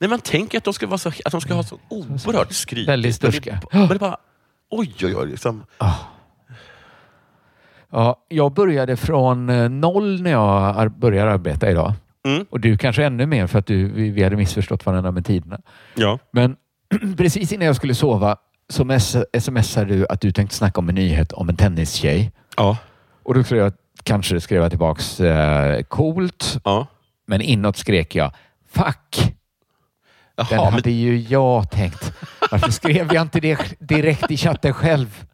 Nej, man tänker att de ska, vara så, att de ska ha så oerhört skryt. Väldigt sturska. Men det, men det bara... Oj, oj, oj. Liksom. Ja, jag började från eh, noll när jag började arbeta idag. Mm. Och du kanske ännu mer för att du, vi, hade missförstått varandra med tiderna. Ja. Men <clears throat> precis innan jag skulle sova så smsade du att du tänkte snacka om en nyhet om en tennistjej. Ja. Och då skrev jag, kanske skrev jag tillbaks eh, coolt. Ja. Men inåt skrek jag fuck. Den Jaha, men, hade ju jag tänkt. Varför skrev jag inte det direkt i chatten själv?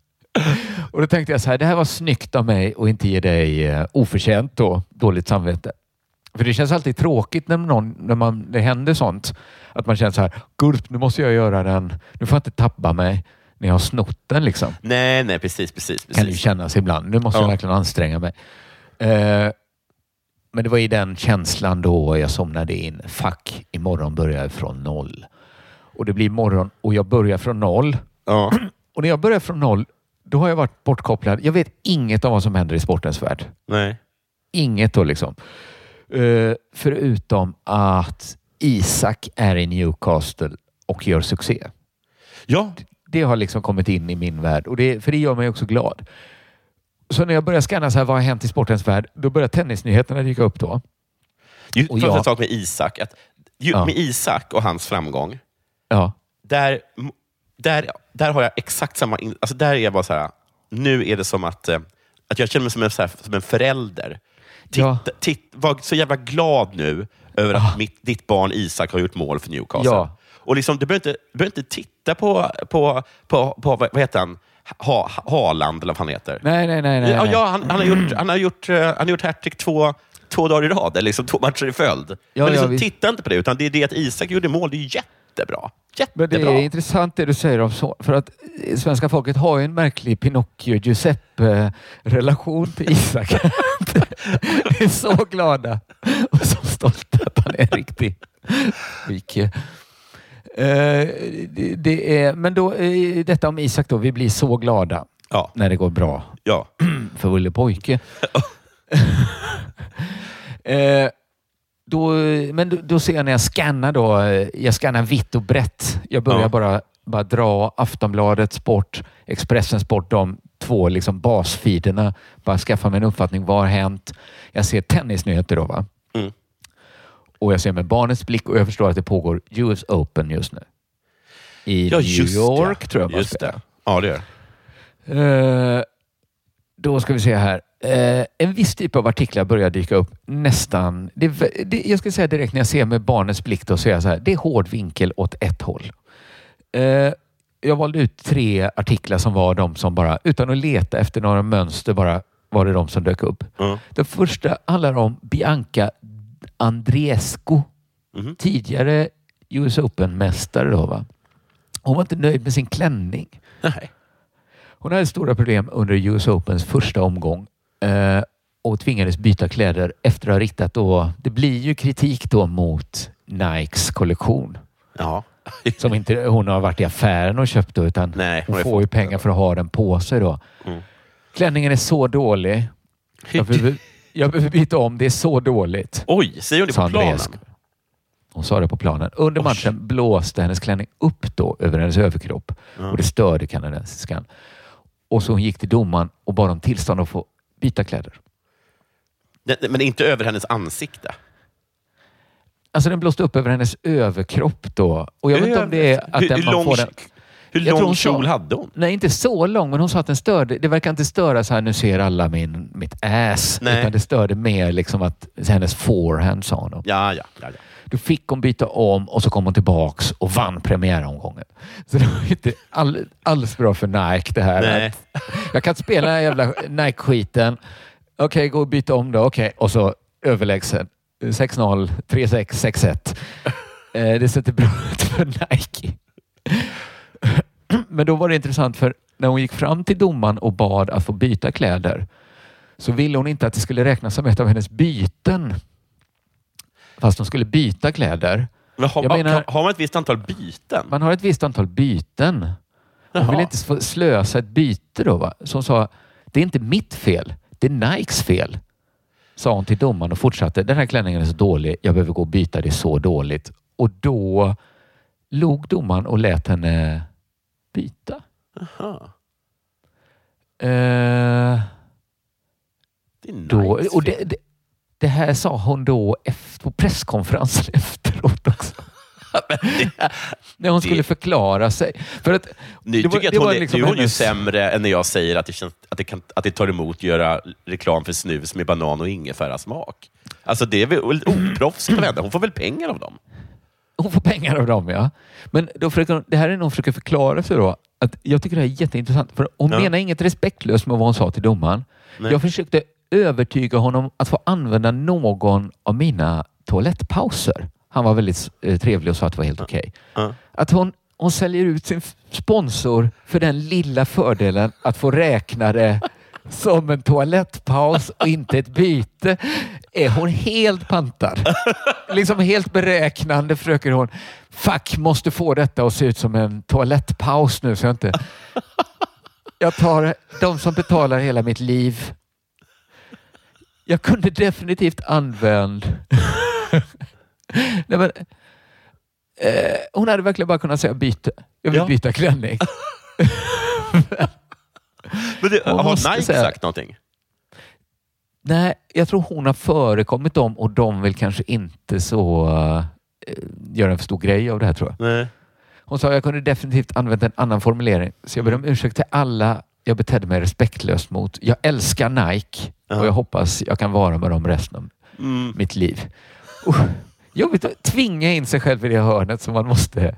Och då tänkte jag så här, det här var snyggt av mig att inte ge dig eh, oförtjänt då, dåligt samvete. För det känns alltid tråkigt när, någon, när man, det händer sånt. Att man känner så här, gulp, nu måste jag göra den. Nu får jag inte tappa mig när jag har snott den liksom. nej, nej, precis, precis. Kan ju precis. kännas ibland. Nu måste Ja. jag verkligen anstränga mig. Eh, men det var i den känslan då jag somnade in. Fuck, imorgon börjar jag från noll. Och det blir morgon och jag börjar från noll. Ja. <clears throat> Och när jag börjar från noll, då har jag varit bortkopplad. Jag vet inget om vad som händer i sportens värld. Nej. Inget då liksom. Eh, förutom att Isak är i Newcastle och gör succé. Ja, Det har liksom kommit in i min värld och det, för det gör mig också glad. Så när jag börjar scanna så här, vad har hänt i sportens värld? Då börjar tennisnyheterna dyka upp då. Just Och jag- en sak med Isak. Att, ju. Med Isak och hans framgång, Ja. där, där, där har jag exakt samma... in- Alltså där är jag bara så här, nu är det som att, eh, att jag känner mig som en, här, som en förälder. Titta, Ja. titt, var så jävla glad nu över att mitt, ditt barn Isak har gjort mål för Newcastle. Ja. Och liksom, du, behöver inte, du behöver inte titta på, på, på, på vad heter han? Ha, Haaland eller vad han heter. Nej, nej, nej. nej, nej. ja han, han har gjort, han har gjort, eh, han har gjort hattrick två, två dagar i rad, eller liksom två matcher i följd. Ja, Men liksom, ja, visst. titta inte på det, utan det är det att Isak gjorde mål. Det är jättebra. Men det Jättebra. är intressant det du säger om så. För att eh, svenska folket har ju en märklig Pinocchio-Giuseppe-relation till Isak. <laughs> De är så glada och så stolta att han är en riktig freak. Eh, det, är, men då, eh, detta om Isak då. Vi blir så glada Ja. när det går bra Ja. <clears throat> för Olle Pojke. <laughs> <laughs> eh, då, men då, då ser jag när jag scannar då, eh, jag scannar vitt och brett. Jag börjar Ja. bara, bara dra Aftonbladet Sport, Expressen Sport, de två liksom basfeederna. Bara skaffa mig en uppfattning. Vad har hänt? Jag ser tennisnyheter då va? Mm. Och jag ser med barnets blick och jag förstår att det pågår US Open just nu. I Ja, New York det. tror jag man Just det. Ja, det gör. Eh, då ska vi se här. Eh, en viss typ av artiklar börjar dyka upp nästan. Det, det, jag ska säga direkt när jag ser med barnets blick då så är jag så här. Det är hård vinkel åt ett håll. Eh, jag valde ut tre artiklar som var de som bara, utan att leta efter några mönster, bara var det de som dök upp. Ja. Den första handlar om Bianca Andreescu. Mhm. Tidigare US Open-mästare då va. Hon var inte nöjd med sin klänning. Nej. Hon hade stora problem under US Opens första omgång eh, och tvingades byta kläder efter att ha riktat då, det blir ju kritik då mot Nikes kollektion. Ja. <laughs> Som inte hon har varit i affären och köpt då, utan Nej, hon hon får ju pengar för att ha den på sig då. Mm. Klänningen är så dålig. Jag behöver, jag behöver byta om, det är så dåligt. Oj, säger hon det på planen? Hon sa det på planen. Under matchen blåste hennes klänning upp då över hennes överkropp Ja. och det störde kanadensiskan. Och så hon gick till domaren och bad om tillstånd att få byta kläder. Men inte över hennes ansikte. Alltså den blåste upp över hennes överkropp då. Och jag vet inte om det är att hur, den, man lång, får den... hur lång hon sa- kjol hade hon? Nej, inte så lång, men hon sa att den störde. Det verkar inte störa så här, nu ser alla min, mitt ass. Nej. Utan det störde mer liksom att hennes forehand sa hon. Ja, ja, ja. ja. Då fick hon byta om och så kom hon tillbaks och vann premiäromgången. Så det var inte all, alls bra för Nike det här. Nej. Att jag kan inte spela den här jävla Nike-skiten. Okej, gå och byta om då. Okej, och så överlägsen. 6-0, 3-6, 6-1. Eh, det sätter bra ut för Nike. Men då var det intressant för när hon gick fram till domaren och bad att få byta kläder så ville hon inte att det skulle räknas som ett av hennes byten. Fast hon skulle byta kläder. Men har, Jag menar- har man ett visst antal byten? Man har ett visst antal byten. Hon Jaha. vill inte slösa ett byte då. Va? Så hon sa, det är inte mitt fel. Det är Nikes fel. Sa hon till domaren och fortsatte. Den här klänningen är så dålig. Jag behöver gå och byta. Det är så dåligt. Och då log domaren och lät henne byta. Aha. Eh, Det är då, nice och det, det, det här sa hon då efter, på presskonferensen <laughs> efteråt också. <laughs> När hon skulle förklara sig. För att, Nu det var- tycker jag det att hon är, liksom hon ju hennes- sämre än när jag säger att det, känns, att, det kan, att det tar emot att göra reklam för snus med banan och ingefärasmak. Alltså det är väl oproffsigt av henne. Hon får väl pengar av dem? Hon får pengar av dem, ja. Men då försöker det här är nog hon försöker förklara för då. Att jag tycker det här är jätteintressant. För hon Ja. menar inget respektlöst med vad hon sa till domaren. Nej. Jag försökte övertyga honom att få använda någon av mina toalettpauser. Han var väldigt eh, trevlig och sa att det var helt okej. Ja. Att hon, hon säljer ut sin sponsor för den lilla fördelen att få räkna det <laughs> som en toalettpaus och inte ett byte är hon helt pantad. Liksom helt beräknande försöker hon. Fuck, måste få detta att se ut som en toalettpaus nu så jag inte... <laughs> Jag tar de som betalar hela mitt liv. Jag kunde definitivt använda... <laughs> Nej, men, eh, hon hade verkligen bara kunnat säga byte. Jag vill Ja. byta klänning. <laughs> Men det, Hon har måste Nike säga- sagt någonting? Nej, jag tror hon har förekommit dem och de vill kanske inte så uh, göra en för stor grej av det här tror jag. Nej. Hon sa jag kunde definitivt använt en annan formulering. Så jag ber om ursäkt till alla jag betedde mig respektlöst mot. Jag älskar Nike Ja. och jag hoppas jag kan vara med dem resten av Mm. mitt liv. Uh, jobbigt att tvinga in sig själv i det hörnet som man måste.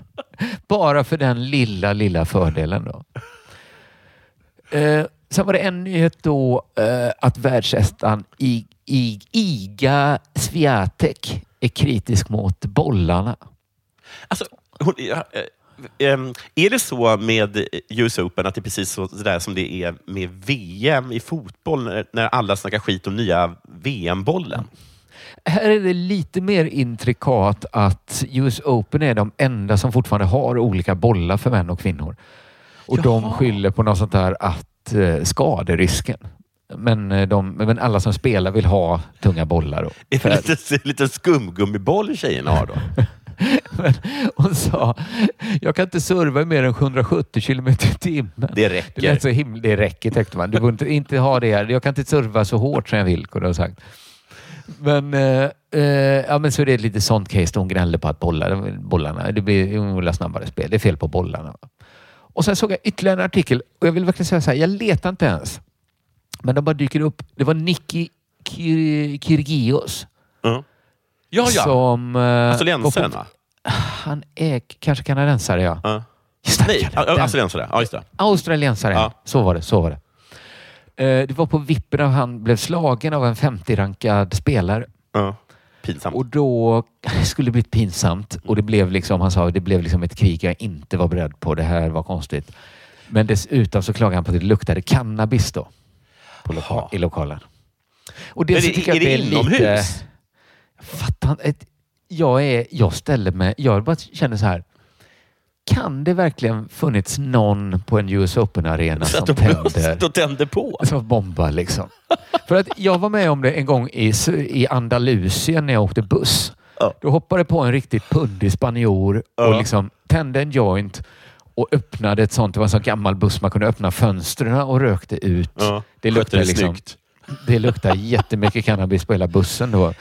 <laughs> Bara för den lilla, lilla fördelen då. Eh, sen var det en nyhet då eh, att världsettan I, I, Iga Swiatek är kritisk mot bollarna. Alltså, hon, ja, eh, är det så med US Open att det är precis så där som det är med VM i fotboll när, när alla snackar skit om nya VM-bollen? Här är det lite mer intrikat att US Open är de enda som fortfarande har olika bollar för män och kvinnor. Och de Jaha. skyller på något sånt där att eh, skaderisken. Men, eh, de, men alla som spelar vill ha tunga bollar. Då. Är det lite, lite skumgummiboll tjejerna har då? <laughs> <laughs> Men hon sa, jag kan inte serva i mer än 770 kilometer i timmen. Det Det, räcker. lät så himla, det räcker tyckte man. Du behöver inte, inte ha det här. Jag kan inte serva så hårt som jag vill, kunde ha sagt. Men, eh, eh, ja, men så är det lite sånt case. där Hon gnällde på att bollar, bollarna, det blir hon vill ha snabbare spel. Det är fel på bollarna. Och sen såg jag ytterligare en artikel och jag vill verkligen säga så här, jag letar inte ens. Men de bara dyker upp. Det var Nicky Kyrgios. Ja, ja. ja. Som, eh, Australiensaren, var va? Han är kanske kanadensare, ja. Ja. Just det, Nej, australiensare. Ja, just det. Australiensare, Ja. så var det. Så var det. Eh, det var på vippen av han blev slagen av en 50-rankad spelare. Ja. Pinsamt. Och då <laughs> skulle det bli pinsamt. Och det blev liksom, han sa, det blev liksom ett krig jag inte var beredd på. Det här var konstigt. Men dessutom så klagade han på att det luktade cannabis då. Loka-. I lokalen. Och så är, jag är det att inomhus? Lite, fattar. Ett- Jag, är, jag ställer mig... Jag bara känner så här. Kan det verkligen funnits någon på en US Open-arena som de <laughs> tänder? de tänder på? <laughs> Som bombar liksom. För att jag var med om det en gång i, i Andalusien när jag åkte buss. Ja. Då hoppade på en riktigt pundig spanjor och Ja. liksom tände en joint och öppnade ett sånt. Det var en sån gammal buss man kunde öppna fönstren och rökte ut. Ja. Det luktar det liksom, snyggt. det luktar jättemycket cannabis på hela bussen då.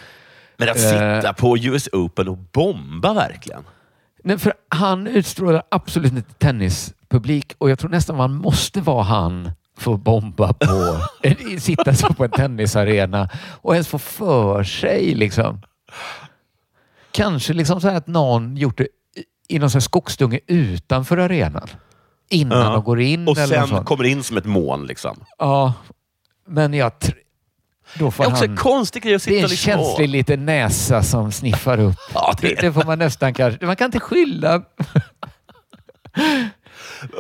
Men att Eh. sitta på US Open och bomba verkligen? Nej, för han utstrålar absolut inte tennispublik och jag tror nästan man måste vara han för att bomba på, <laughs> eh, sitta så på en tennisarena och ens få för sig liksom. kanske liksom så här att någon gjort det i- någon skogsdunge utanför arenan. Innan Ja. de går in. Och sen kommer in som ett moln. Liksom. Ja, men jag... Då får Det är också han... en konstig grej att Det är sitta en liksom känslig liten näsa som sniffar upp. Ja, det det, det får man nästan kanske... Man kan inte skylla.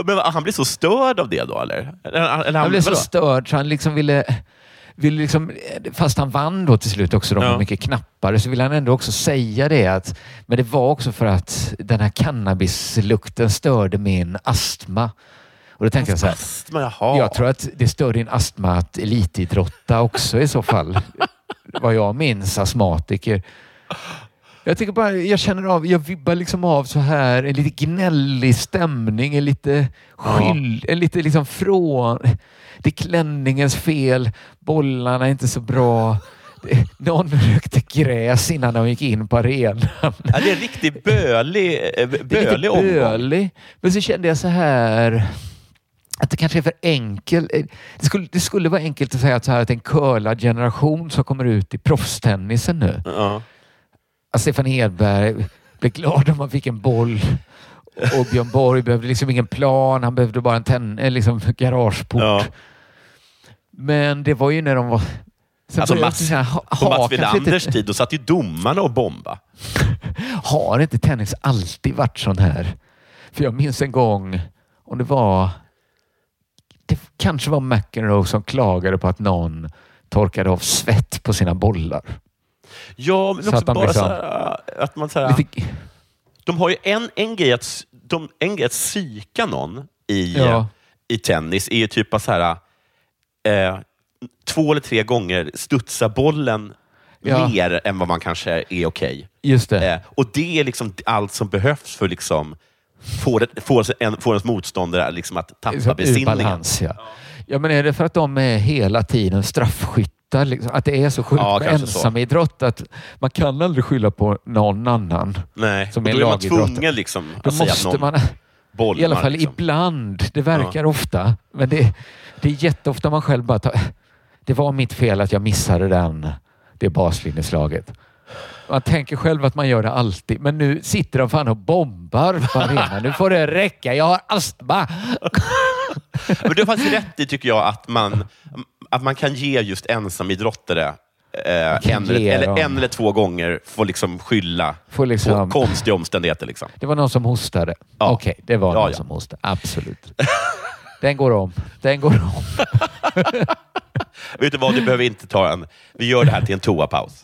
Men han blir så störd av det då, eller? eller, eller Han blev så störd så han liksom ville... ville liksom, fast han vann då till slut också, de Ja. var mycket knappare, så ville han ändå också säga det. att Men det var också för att den här cannabislukten störde min astma. Och då tänkte jag så här, Astma, jaha. jag tror att det stör din astma att elitidrotta också i så fall. <laughs> Vad jag minns, astmatiker. Jag tycker bara, jag känner av, jag vibbar liksom av så här en lite gnällig stämning, en lite skyld, en lite liksom från. Det är klänningens fel, bollarna är inte så bra. Någon rökte gräs innan de gick in på arenan. Ja, det är riktigt bölig, eh, Det är bölig lite bölig. Men så kände jag så här att det kanske är för enkelt. Det skulle, det skulle vara enkelt att säga att, så här, att en curlad generation som kommer ut i proffstennisen nu. Ja. Att Stefan Hedberg blev glad om man fick en boll. Och Björn Borg behövde liksom ingen plan. Han behövde bara en tenn, eh, liksom garageport. Ja. Men det var ju när de var... Sen Alltså Mats, säga, ha, på Mats Wilanders tid, då satt ju domarna och bomba. <laughs> Har inte tennis alltid varit sån här? För jag minns en gång, om det var... Det kanske var McEnroe som klagade på att någon torkade av svett på sina bollar. Ja, men Så också bara liksom- så här, att man så här, Lite, De har ju en, en, grej att, de, en grej att psyka någon i, Ja. i tennis är ju typ så här, eh, två eller tre gånger studsa bollen Ja. mer än vad man kanske är okej. just det. Eh, och det är liksom allt som behövs för liksom få, det, få, en, få ens motståndare liksom att tappa besinningen. balans, ja. ja, men är det för att de är hela tiden straffskyttar? Liksom? Att det är så sjukt Ja, med kanske så. ensamidrott att man kan aldrig skylla på någon annan. Nej, Som och är då är man tvungen liksom Då att säga att någon man... bolmar. I alla fall liksom. ibland. Det verkar ofta. Men det, det är jätteofta man själv bara tar... Det var mitt fel att jag missade den, det baslinjeslaget. Man tänker själv att man gör det alltid, men nu sitter de fan och bombar på arenan. Nu får det räcka. Jag har astma. <laughs> Men du har faktiskt rätt i, tycker jag, att man, att man kan ge just ensamidrottare eh, en, eller, en eller två gånger får liksom skylla Får liksom- på konstiga omständigheter. Liksom. Det var någon som hostade. Ja. Okej, det var Ja, någon ja. som hostade. Absolut. Den går om. Den går om. <laughs> Vet du vad, du behöver inte ta en... Vi gör det här till en toapaus.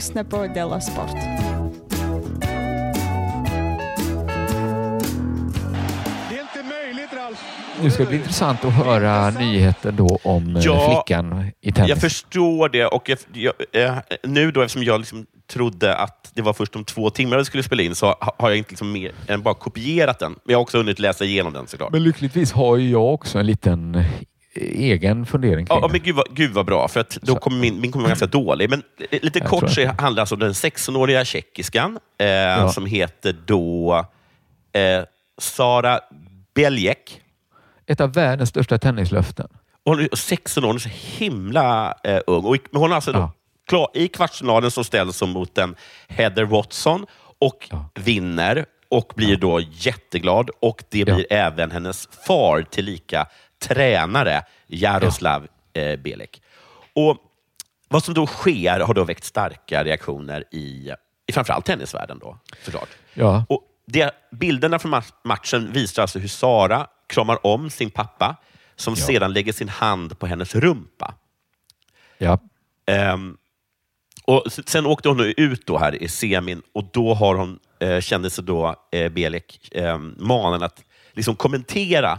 Lyssnar på Della Sport. Nu ska det bli intressant att höra nyheten då om eh, Ja, flickan i tennis. Jag förstår det. Och jag, jag, eh, nu då, eftersom jag liksom trodde att det var först om två timmar vi skulle spela in, så ha- har jag inte liksom mer än bara kopierat den. Men jag har också hunnit läsa igenom den såklart. Men lyckligtvis har ju jag också en liten egen fundering kring Ja, men gud, vad, gud vad bra, för att då kommer min, min kommer vara ganska dålig. Men eh, lite Jag kort så handlar det alltså om den 16-åriga tjeckiskan eh, som heter då eh, Sara Beljek. Ett av världens största tennislöften. Och Hon är 16 år, hon är så himla eh, ung. Och, men hon är alltså då, klar, I kvartsfinalen så ställs hon mot en Heather Watson och vinner och blir då jätteglad. Och det blir även hennes far tillika tränare, Jaroslav eh, Belek. Och vad som då sker har då väckt starka reaktioner i, i framförallt tennisvärlden. Då, såklart. Ja. Och det, bilderna från ma- matchen visar alltså hur Sara kramar om sin pappa, som Ja. sedan lägger sin hand på hennes rumpa. Ja. Ehm, och sen åkte hon ut då här i semin och då har hon, eh, kände sig då eh, Belek eh, manad att liksom kommentera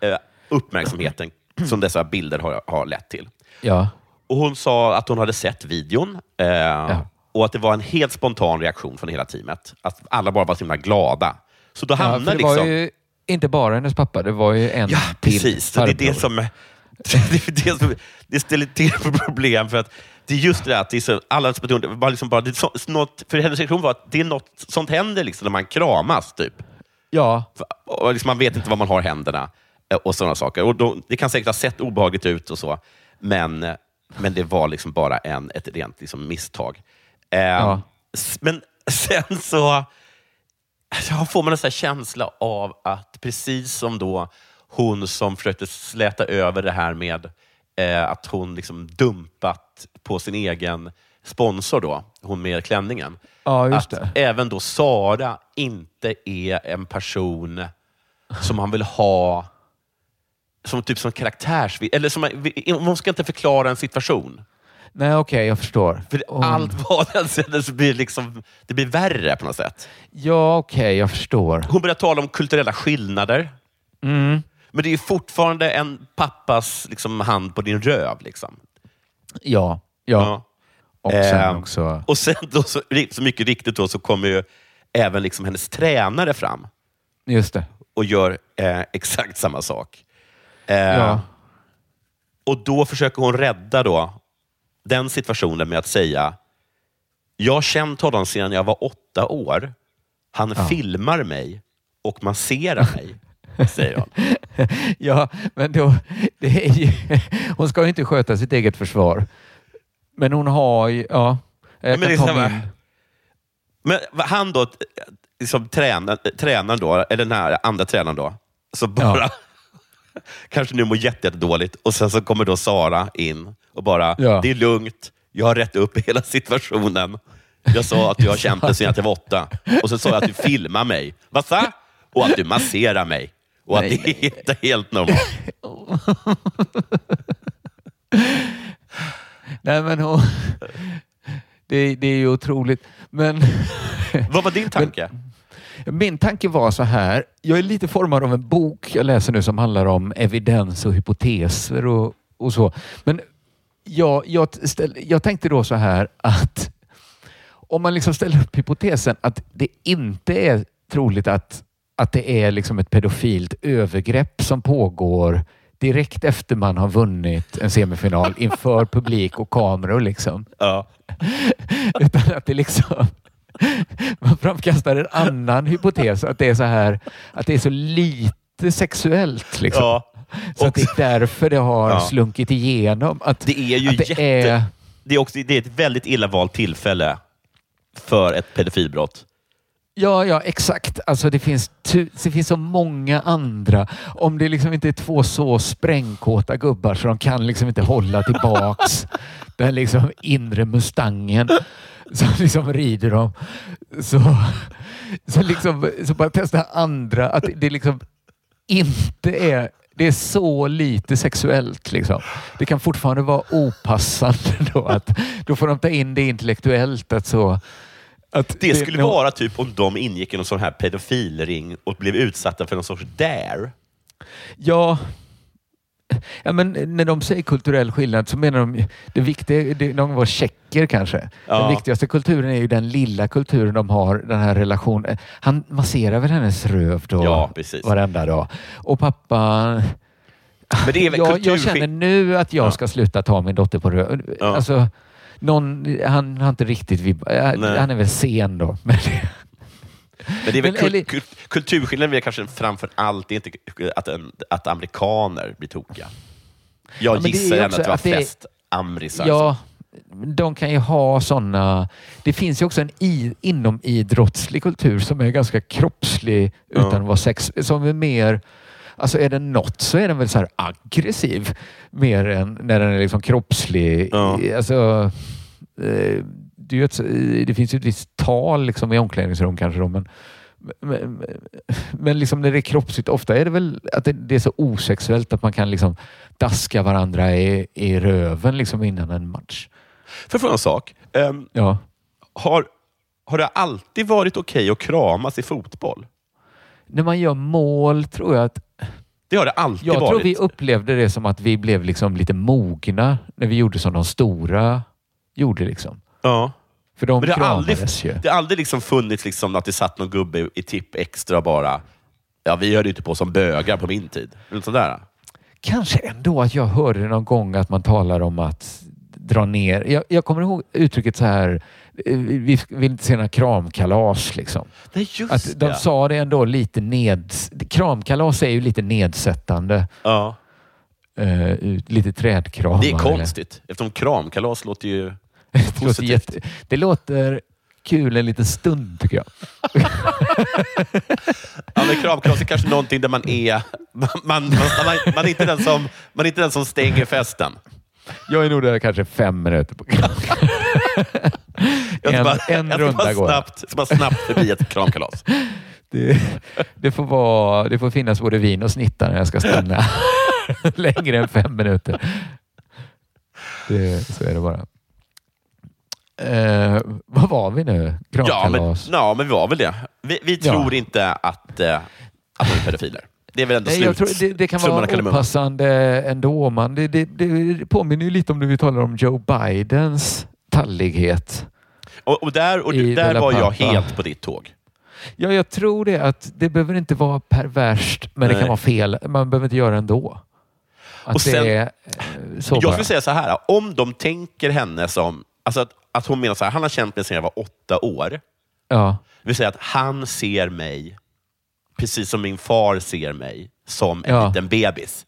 eh, uppmärksamheten som dessa bilder har, har lett till. Ja. Och Hon sa att hon hade sett videon eh, och att det var en helt spontan reaktion från hela teamet. Att alla bara var så himla glada. Så då Ja, hamnade det var liksom... ju inte bara hennes pappa, det var ju en Ja, till precis. Så det är det som... <laughs> Det, är det, som, det ställer till problem. För att det är just det där att det är så, alla det var liksom bara, det så, något, För hennes reaktion var att det är något, sånt händer liksom när man kramas. Typ. Ja. Och liksom man vet inte var man har händerna och sådana saker. Och då, det kan säkert ha sett obehagligt ut och så, men, eh, men det var liksom bara en, ett rent liksom misstag. Eh, Ja. Men <laughs> sen så ja, får man en sån känsla av att precis som då hon som försökte släta över det här med eh, att hon liksom dumpat på sin egen sponsor, då, hon med klänningen. Ja, att det. även då Sara inte är en person som man vill ha som typ som karaktärs... Eller som, man ska inte förklara en situation. Nej, okej, jag förstår. För Hon- allt vad den säger så blir liksom, det blir värre på något sätt. Ja, okej, jag förstår. Hon börjar tala om kulturella skillnader. Mm. Men det är fortfarande en pappas liksom, hand på din röv. Liksom. Ja, ja. Och sen Ehm, också... Och sen då, så, så mycket riktigt då, så kommer ju även liksom hennes tränare fram Just det. och gör eh, exakt samma sak. Eh, Ja. Och då försöker hon rädda då den situationen med att säga, jag har känt honom sedan jag var åtta år. Han Ja. filmar mig och masserar mig, <laughs> säger hon. Ja, men då... Det är ju, hon ska ju inte sköta sitt eget försvar. Men hon har ju... Ja. Jag Men kan ta min... Men han då, liksom tränar, tränaren då, eller den här andra tränaren då, så bara <laughs> kanske nu mår jätte- jättedåligt och sen så kommer då Sara in och bara, Ja. det är lugnt, jag har rätt upp <laughs> hela situationen. Jag sa att jag har det sedan jag var åtta och så sa jag att du filmar mig. Vad sa? Och att du masserar mig. Och att Nej, det är helt, helt normalt. <laughs> Nej, men hon... Det, det är ju otroligt. Men... Vad var din tanke? Min tanke var så här. Jag är lite formad av en bok jag läser nu som handlar om evidens och hypoteser och, och så. Men jag, jag, ställ, jag tänkte då så här att om man liksom ställer upp hypotesen att det inte är troligt att, att det är liksom ett pedofilt övergrepp som pågår direkt efter man har vunnit en semifinal inför publik och kameror. Liksom. Ja. <laughs> Utan att det liksom man framkastar en annan hypotes, att det är så här, att det är så lite sexuellt. Liksom. Ja. Så att det är därför det har Ja. slunkit igenom. Att, Det är ju det jätte... är- Det är, också, det är ett väldigt illa valt tillfälle för ett pedofilbrott. Ja, ja, exakt. Alltså det finns, det finns så många andra. Om det liksom inte är två så sprängkåta gubbar så de kan liksom inte hålla tillbaks <laughs> den liksom inre mustangen <laughs> som liksom rider dem. Så, så, liksom, så bara testa andra. Att det liksom inte är det är så lite sexuellt. Liksom. Det kan fortfarande vara opassande <laughs> då. Att, då får de ta in det intellektuellt. Att så, att Det skulle nog- vara typ om de ingick i någon sån här pedofilring och blev utsatta för någon sorts dare. Ja, ja men när de säger kulturell skillnad så menar de det viktiga, det, de var tjecker kanske. Ja. Den viktigaste kulturen är ju den lilla kulturen de har, den här relationen. Han masserar väl hennes röv då Ja, precis. varenda dag. Och pappa... Men det är väl jag, kulturskill- jag känner nu att jag ska sluta ta min dotter på röv. Ja. Alltså, någon, han har inte riktigt vibb... Nej. Han är väl sen då. Men, Men det är väl kul, kul, kulturskillnaden är kanske framför allt inte att, en, att amerikaner blir tokiga. Jag Ja, gissar också att det var att det flest amrisar. Ja, de kan ju ha sådana... Det finns ju också en i, inom idrottslig kultur som är ganska kroppslig Ja. utan att vara sex... Som är mer... Alltså är den något så är den väl så aggressiv mer än när den är liksom kroppslig. Alltså, eh, det, är ett, det finns ju ett visst tal liksom i omklädningsrum kanske då, men men, men liksom när det är kroppsligt, ofta är det väl att det, det är så osexuellt att man kan liksom daska varandra i, i röven liksom innan en match. Jag fråga en sak? Ehm, Ja. har, har det alltid varit okej att kramas i fotboll? När man gör mål tror jag att Det har det alltid Jag varit. tror vi upplevde det som att vi blev liksom lite mogna när vi gjorde som de stora gjorde. Liksom. Ja. För de Men det har aldrig, ju. det har aldrig liksom funnits liksom att det satt någon gubbe i tipp extra bara. Ja, vi höll ju inte på som bögar på min tid. Eller sådär. Kanske ändå att jag hörde någon gång att man talar om att dra ner. Jag, jag kommer ihåg uttrycket så här. Vi vill inte se några kramkalas. Liksom. Nej, just Att de det. sa det ändå lite ned... Kramkalas är ju lite nedsättande. Ja. Ut- lite trädkramar. Det är eller- konstigt, eftersom kramkalas låter ju Det låter, jätte, det låter kul en liten stund tycker jag. <laughs> Ja, men kramkalas är kanske någonting där man är... Man, man, man, man, är inte den som, man är inte den som stänger festen. Jag är nog där kanske fem minuter på <laughs> En- bara, en jag runda bara går. snabbt, jag ska bara snabbt förbi ett kramkalas. Det, det, får vara, det får finnas både vin och snittar när jag ska stanna <laughs> längre än fem minuter. Det, så är det bara. Eh, vad var vi nu? Ja men, ja, men vi var väl det. Vi, vi Ja. tror inte att, eh, att de är pedofiler. Det är väl ändå Nej, slut. jag tror det, det kan vara opassande ändå. Man. Det, det, det påminner ju lite om när vi talar om Joe Bidens tallighet. Och, och där, och där var jag helt på ditt tåg. Ja, jag tror det att det behöver inte vara perverst, men det Nej. kan vara fel. Man behöver inte göra det ändå. Att Och sen- det är eh, så jag bara. skulle säga så här, om de tänker henne som... Alltså att, att hon menar så här, han har känt mig sedan jag var åtta år. Ja. Det vill säga att han ser mig, precis som min far ser mig, som en Ja. liten bebis.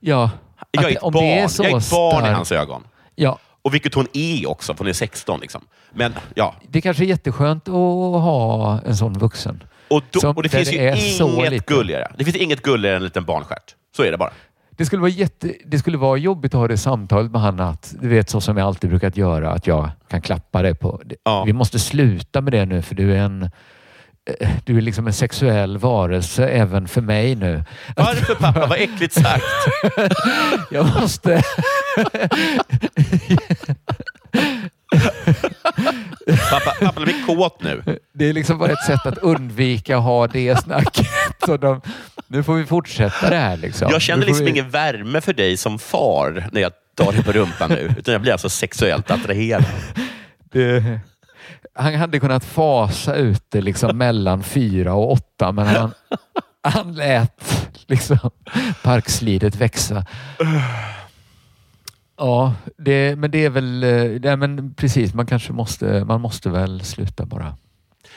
Ja. Jag är ett om barn, det är så jag är ett barn i hans ögon. Ja. Och vilket hon är också, för hon är 16. Liksom. Men ja, Det kanske är jätteskönt att ha en sån vuxen. och, då, och det finns det ju är inget gulligare. Det finns inget gulligare än en liten barnstjärt. Så är det bara. Det skulle, vara jätte, det skulle vara jobbigt att ha det samtalet med han att, du vet så som jag alltid brukat göra, att jag kan klappa dig på. det- Vi måste sluta med det nu för du är en eh, du är liksom en sexuell varelse även för mig nu. Varför pappa? Vad äckligt sagt. <laughs> jag måste... pappa, pappa blir kåt nu. Det är liksom bara ett sätt att undvika att ha det snacket. Så de, nu får vi fortsätta det här. Liksom. Jag känner liksom vi- ingen värme för dig som far när jag tar dig på rumpan nu. Utan jag blir alltså sexuellt attraherad. Det, han hade kunnat fasa ut det liksom mellan fyra och åtta, men han, han lät liksom parkslidet växa. Ja, det, men det är väl... eh, Nej, men precis, man kanske måste, man måste väl sluta bara.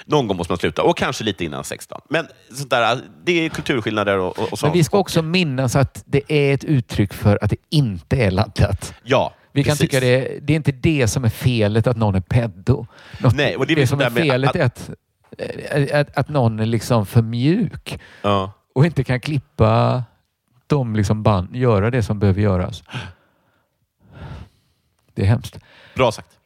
Någon gång måste man sluta. Och kanske lite innan 16. Men sånt där, det är kulturskillnader och, och, och Men sånt. vi ska också minnas att det är ett uttryck för att det inte är laddat. Ja, Vi kan precis. tycka det, det är inte det som är felet att någon är peddo. Något, Nej, och det är det som är felet att- är att, eh, att, att någon är liksom för mjuk Ja. och inte kan klippa de liksom band, göra det som behöver göras. Det är hemskt. Bra sagt.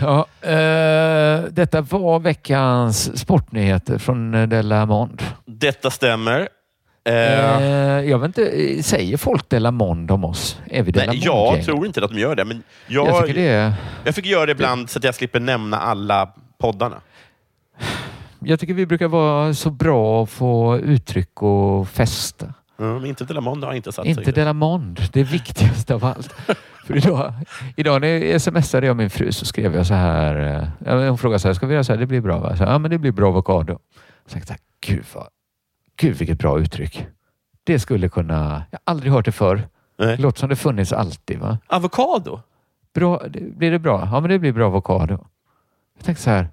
Ja, eh, detta var veckans sportnyheter från eh, Della Monde. Detta stämmer. Eh, jag vet inte, säger folk Della Monde om oss? Är vi Della nej, jag tror inte att de gör det. Men jag, Jag tycker det är- jag fick göra det ibland så att jag slipper nämna alla poddarna. Jag tycker vi brukar vara så bra att få uttryck och festa. Mm, inte Delamonde har inte satt Inte Monde, det är viktigast av allt. <laughs> För idag, idag när jag smsade jag min fru så skrev jag så här. eh, Hon frågade så här, ska vi göra så här? Det blir bra va? Så, ja, men det blir bra avokado. Så tänkte jag, gud, vad, gud vilket bra uttryck. Det skulle kunna, jag har aldrig hört det förr. Det låter som det funnits alltid. va? Avokado? Bra, blir det bra? Ja, men det blir bra avokado. Jag tänkte så här,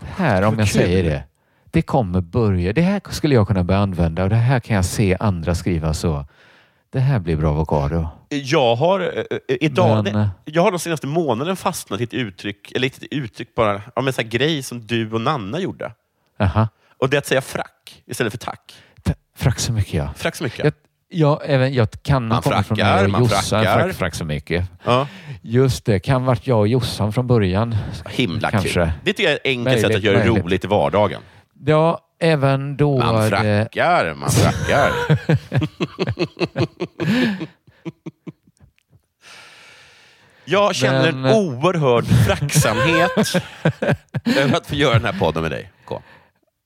här om jag säger det. Det kommer börja. Det här skulle jag kunna börja använda och det här kan jag se andra skriva så. Det här blir bra avokado. Jag har, eh, eh, idag, Men- jag har de senaste månaden fastnat i ett uttryck, eller ett uttryck bara, om en sån grej som du och Nanna gjorde. Aha. Och det är att säga frack istället för tack. Frack så mycket ja. Frack så mycket. Jag, ja, även, jag kan Man från frackar, mig och man Jossan. frackar. Frack, frack så mycket. Ja. Just det, kan varit jag och Jossan från början. Himla Kanske. kul. Det tycker jag är ett enkelt sätt att Möjligt, göra det möjligt. roligt i vardagen. Ja, även då... Man det- frackar, man frackar. <laughs> Jag känner Men- en oerhörd fracksamhet <laughs> över att få göra den här podden med dig. K.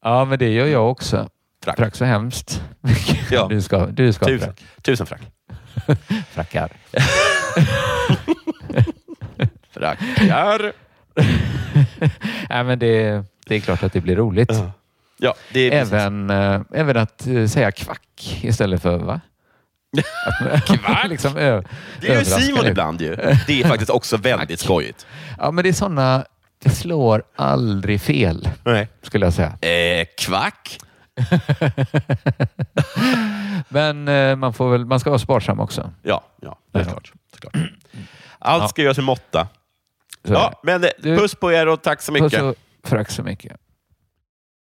Ja, men det gör jag också. Frack. Frack så hemskt. <laughs> Ja. Du ska, du ska Tusen, frack. tusen frack. Frackar. Frackar. Nej, men det, det är klart att det blir roligt. Ja. Även, äh, även att eh, säga kvack istället för va? <laughs> Att, Kvack? <laughs> liksom, ö, Det gör Simon ibland ju. Det är faktiskt också väldigt skojigt. Ja, men det är sådana... Det slår aldrig fel, Nej. skulle jag säga. Eh, kvack. <laughs> Men eh, man, får väl, man ska vara sparsam också. Ja, ja det är klart. Såklart. Allt Ja. ska göras i måtta. Ja, men eh, Du- puss på er och tack så mycket. Puss och frack så mycket.